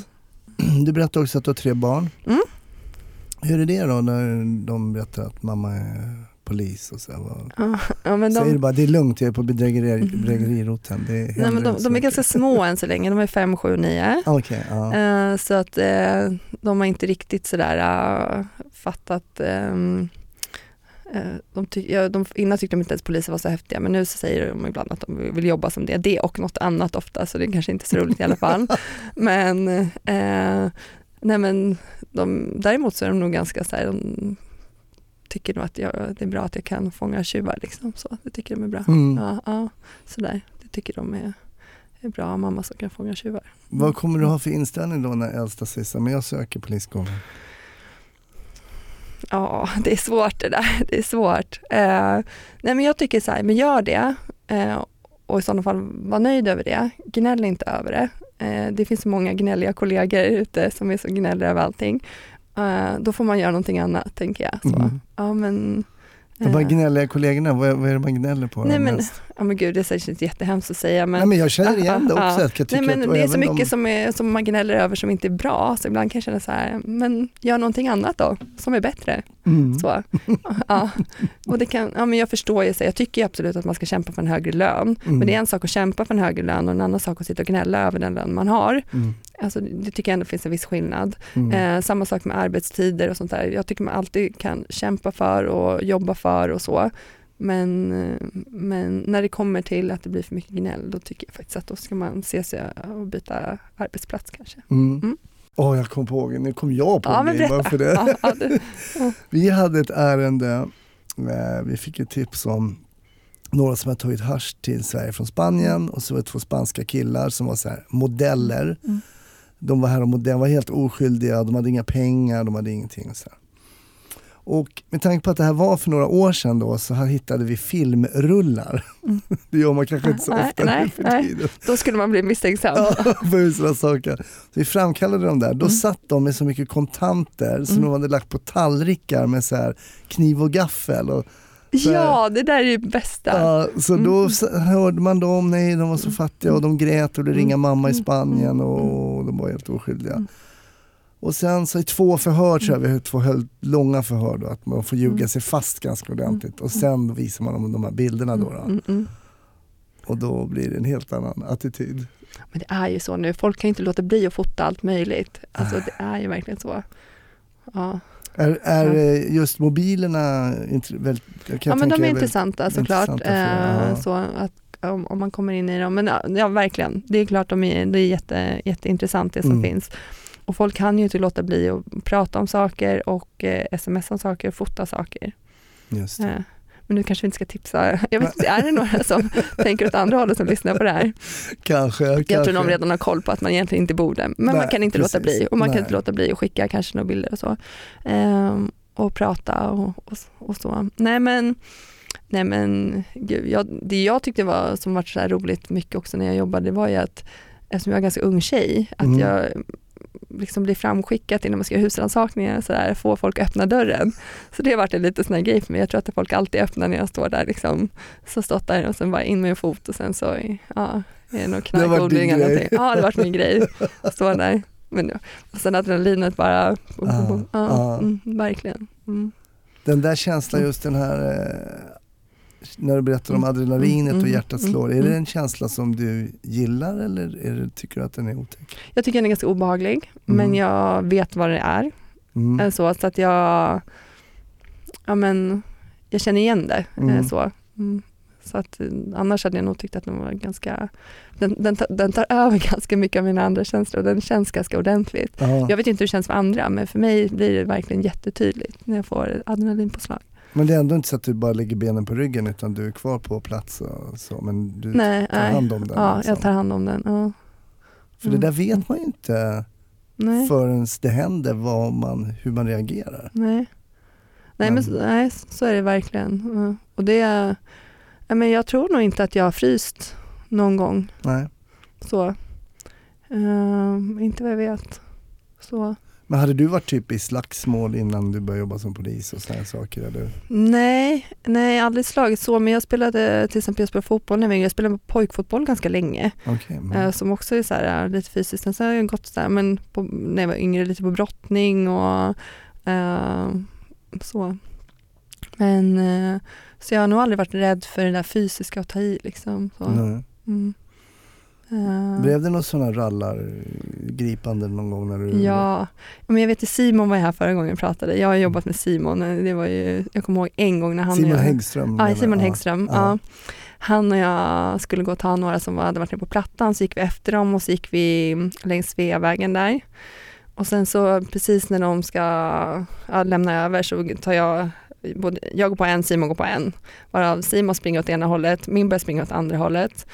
Du berättade också att du har tre barn. Mm. Hur är det då när de berättar att mamma är polis och så här, Ja, ja, men Säger de, du bara det är lugnt, jag är på bedrägeri, Mm. bedrägeriroteln. Det nej, men händer de, de är mycket." ganska små än så länge, de är fem, sju, nio. Okej, ja. Eh, så att eh, de har inte riktigt sådär uh, fattat ehm, eh, de ty- ja, de, innan tyckte de inte ens poliser var så häftiga men nu så säger de ibland att de vill jobba som det, det och något annat ofta så det är kanske inte så roligt i alla fall. Men, eh, nej men de, däremot så är de nog ganska så här, de tycker nog att jag, det är bra att jag kan fånga tjuvar liksom. Så det tycker de är bra. Mm. Ja, ja, sådär. Det tycker de är, är bra, mamma som kan fånga tjuvar. Vad kommer du ha för inställning då när äldsta säger men jag söker polisskolan? Ja, det är svårt det där. Det är svårt. Eh, nej men jag tycker så här, men gör det eh, och i sådana fall var nöjd över det. Gnäll inte över det. Eh, det finns så många gnälliga kollegor ute som är så gnälliga över allting. Eh, då får man göra någonting annat tänker jag. Så. Mm. Ja men De här eh, gnälliga kollegorna, vad är, vad är det man gnäller på? Nej, men-? Ja men gud, det känns jättehemskt att säga men Nej, men jag känner igen det också. Att jag tycker Nej, men att, det är så mycket de- som, är, som man gnäller över som inte är bra, så ibland kan jag känna så här, men gör någonting annat då, som är bättre. Mm. Så. Ja. Och det kan, ja, men jag förstår ju, jag tycker absolut att man ska kämpa för en högre lön, Mm. men det är en sak att kämpa för en högre lön och en annan sak att sitta och gnälla över den lön man har. Mm. Alltså, det tycker jag ändå finns en viss skillnad. Mm. Eh, samma sak med arbetstider och sånt där. Jag tycker man alltid kan kämpa för och jobba för och så. Men, eh, men när det kommer till att det blir för mycket gnäll, då tycker jag faktiskt att då ska man se sig och byta arbetsplats kanske. Mm. Mm. Åh, jag kom på, nu kom jag på Ja, en grej för det. Ja, ja, det, Vi hade ett ärende, eh, vi fick ett tips om några som hade tagit hasch till Sverige från Spanien och så var det två spanska killar som var så här modeller. Mm. De var här och modell, var helt oskyldiga, de hade inga pengar, de hade ingenting. Och, så här. och med tanke på att det här var för några år sedan då så här hittade vi filmrullar. Mm. Det gör man kanske inte så Nej, ofta nu nej, för nej. tiden. då skulle man bli misstänksam. Ja, för sådana saker. Så vi framkallade dem där. Då Mm. satt de med så mycket kontanter som Mm. de hade lagt på tallrikar med så här kniv och gaffel. Och Ja, det där är det bästa. Ja, så då Mm. hörde man dem, nej de var så fattiga och de grät och det ringa mamma i Mm. Spanien Mm. och de var helt oskyldiga. Mm. Och sen så i två förhör tror jag, vi höll två långa förhör då, att man får ljuga Mm. sig fast ganska ordentligt och sen visar man dem de här bilderna då, då. Mm, mm. och då blir det en helt annan attityd. Men det är ju så nu, folk kan inte låta bli att fota allt möjligt. Alltså det är ju verkligen så. Ja, Är, är Ja. eh, just mobilerna väldigt, ja men de är intressanta såklart. intressanta eh, ja. så att, om, om man kommer in i dem. Men ja, ja verkligen, det är klart de är, det är jätte, jätteintressant det som Mm. finns. Och folk kan ju inte låta bli att prata om saker och eh, smsa om saker, fota saker. Just det. Eh, men nu kanske vi inte ska tipsa, jag vet inte, är det några som tänker åt andra hållet som lyssnar på det här? Kanske, Jag kanske. tror de redan har koll på att man egentligen inte borde, men man Nej, kan inte låta precis. bli och man Nej. kan inte låta bli att skicka kanske några bilder och så. Ehm, och prata och, och, och så. Nej men, nej men gud, jag, det jag tyckte var som var så här roligt mycket också när jag jobbade, var ju att eftersom jag är ganska ung tjej, att Mm. jag liksom blir framskickat innan man ska göra husrannsakningar och sådär, få folk att öppna dörren. Så det har varit en lite sån här grej för mig. Jag tror att folk alltid öppnar när jag står där liksom, så stått där och sen bara in med en fot och sen så, ja, är det någon knarkodling eller någonting. Ja, det har varit min grej. att Stå där. Men, och sen adrenalinet bara, Ja, ja, ja. Mm, verkligen. Mm. Den där känslan, just den här eh, när du berättar om Mm, adrenalinet mm, och hjärtat mm, slår, är mm. det en känsla som du gillar eller det, tycker du att den är otäck? Jag tycker den är ganska obehaglig, Mm. men jag vet vad det är. Mm. Så, så att jag, ja men, jag känner igen det. eh, Mm. Så. Mm. så att, eh, annars hade jag nog tyckt att den var ganska, den, den, tar, den tar över ganska mycket av mina andra känslor. Den känns ganska ordentligt. Ja. Jag vet inte hur det känns för andra, men för mig blir det verkligen jättetydligt när jag får adrenalinpåslag. Men det är ändå inte så att du bara lägger benen på ryggen utan du är kvar på plats och så, men du Nej, tar nej. hand om den. Ja, liksom. jag tar hand om den. Ja. För Mm. det där vet man ju inte Nej. förrän det händer vad man, hur man reagerar. Nej, nej, men, Men- nej så är det verkligen. Ja. Och det, ja, men jag tror nog inte att jag har fryst någon gång. Nej. Så. Ehm, inte vad jag vet. Så. Men hade du varit typ i slagsmål innan du började jobba som polis och sådana saker? Eller? Nej, nej, aldrig slagit så. Men jag spelade till exempel jag spelade fotboll när jag var yngre. Jag spelade pojkfotboll ganska länge. Mm. eh, som också är så här, eh, lite fysiskt. Sen så har jag gått så här, men på, när jag var yngre lite på brottning och eh, så. Men eh, så jag har nog aldrig varit rädd för det där fysiska att ta i liksom. Så. Mm. Eh, Blev det någon sådana rallargripande någon gång när du... Ja, men jag vet att Simon var här förra gången jag pratade. Jag har jobbat med Simon. Det var ju, jag kommer ihåg en gång när han Simon och jag, Häggström? Ja. Simon. Häggström. Ja. Han och jag skulle gå och ta några som hade varit nere på Plattan, så gick vi efter dem och så gick vi längs Sveavägen där. Och sen så precis när de ska ja, lämna över så tar jag, både, jag går på en, Simon går på en. Varav Simon springer åt ena hållet, min börjar springa åt andra hållet.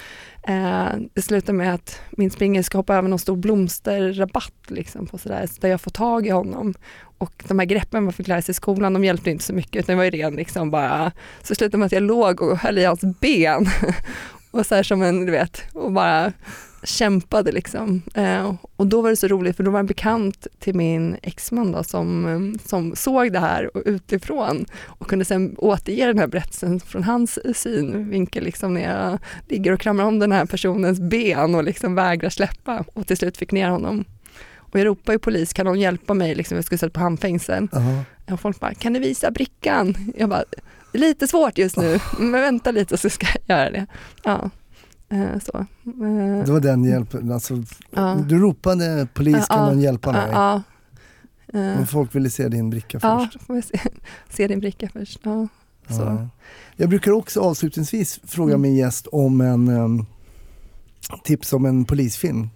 Eh, det slutar med att min springare ska hoppa över någon stor blomsterrabatt liksom på sådär, så där jag får tag i honom. Och de här greppen man fick lära sig i skolan, de hjälpte inte så mycket utan det var ju ren liksom bara, så det slutade med att jag låg och höll i hans ben. och så här som en, du vet, och bara kämpade liksom. Eh, och då var det så roligt för då var en bekant till min exman då som, som såg det här och utifrån och kunde sen återge den här berättelsen från hans synvinkel liksom när jag ligger och kramar om den här personens ben och liksom vägrar släppa och till slut fick ner honom. Och jag ropar ju polis, kan någon hjälpa mig? Liksom, jag skulle sätta på handfängsel. Jaha. Och folk bara, kan du visa brickan? Jag bara, det är lite svårt just nu, men vänta lite så ska jag göra det. Ja, så. Eh, Det var den hjälpen, alltså, Ja. du ropade polis kan Ja, någon hjälpa mig? Ja, ja. Eh, Men folk ville se din bricka ja, först. vi se, se din bricka först. Ja, så. Ja. Jag brukar också avslutningsvis fråga Mm. min gäst om en um, tips om en polisfilm.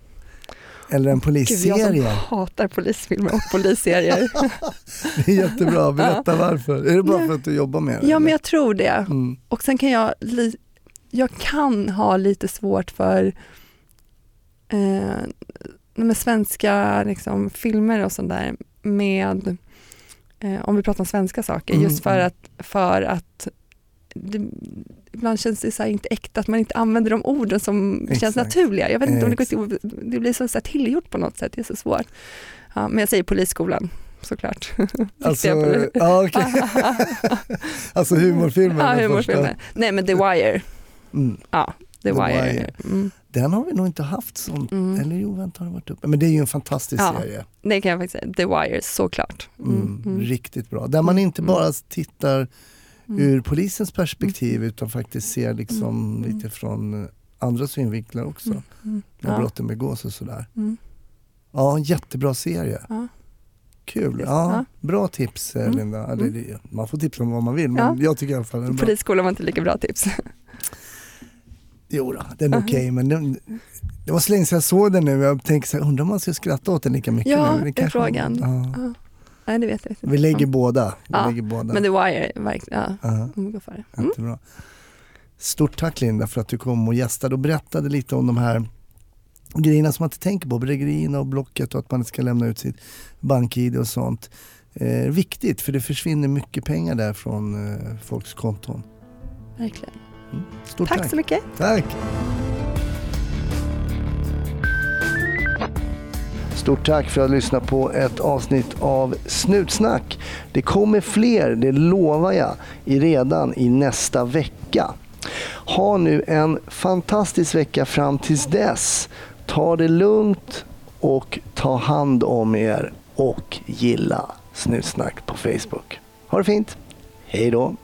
Eller en Gud, jag som polisserie. hatar polisfilmer och polisserier. Det är jättebra, berätta varför. Är det bara för att du jobbar med det? ja, men eller? jag tror det. mm. Och sen kan jag, jag kan ha lite svårt för eh, med svenska liksom, filmer och sånt där med, eh, om vi pratar om svenska saker, Mm, just för mm. att, för att det, ibland känns det så inte äkta, att man inte använder de orden som känns Exakt. naturliga. Jag vet inte om det, går till, det blir så, så tillgjort på något sätt, det är så svårt. Ja, men jag säger polisskolan. såklart. Alltså, ja, okej. alltså humorfilmen. ja, humorfilmer. Nej men The Wire. Mm. Ja, The, The Wire. Wire. Mm. Den har vi nog inte haft sånt. Mm. Eller jo, vänta, har det varit uppe? Men det är ju en fantastisk Ja. serie. Det kan jag faktiskt säga. The Wire, såklart. Mm, Mm. Riktigt bra. Där man inte Mm. bara tittar Mm. ur polisens perspektiv utan faktiskt ser liksom Mm. lite från andra synvinklar också. Mm. När Ja. brotten begås och sådär. Mm. Ja, en jättebra serie. Ja. Kul. Ja. Bra tips Mm. Linda. Mm. det- Man får tipsa om vad man vill men Ja. jag tycker i alla fall den är bra. Polisskolan var inte lika bra tips. Jo då, den är okej men den, det var så länge sedan jag såg den nu. Jag tänker så här, undrar om man ska skratta åt den lika mycket Ja, nu. det är frågan. Ja. Ja. Nej, det vet jag inte. Vi lägger Ja. båda. Vi Ja, lägger båda. Men The Wire, verkligen. Ja, Ja. om vi går för det. Mm. Jättebra. Stort tack Linda för att du kom och gästade och berättade lite om de här grejerna som man inte tänker på, bedrägerierna och blocket och att man inte ska lämna ut sitt bank-id och sånt. Eh, viktigt för det försvinner mycket pengar där från eh, folks konton. Verkligen. Mm. Stort Tack, tack. så mycket. Tack! Stort tack för att du lyssnade på ett avsnitt av Snutsnack. Det kommer fler, det lovar jag, i redan i nästa vecka. Ha nu en fantastisk vecka fram tills dess. Ta det lugnt och ta hand om er och gilla Snutsnack på Facebook. Ha det fint. Hej då!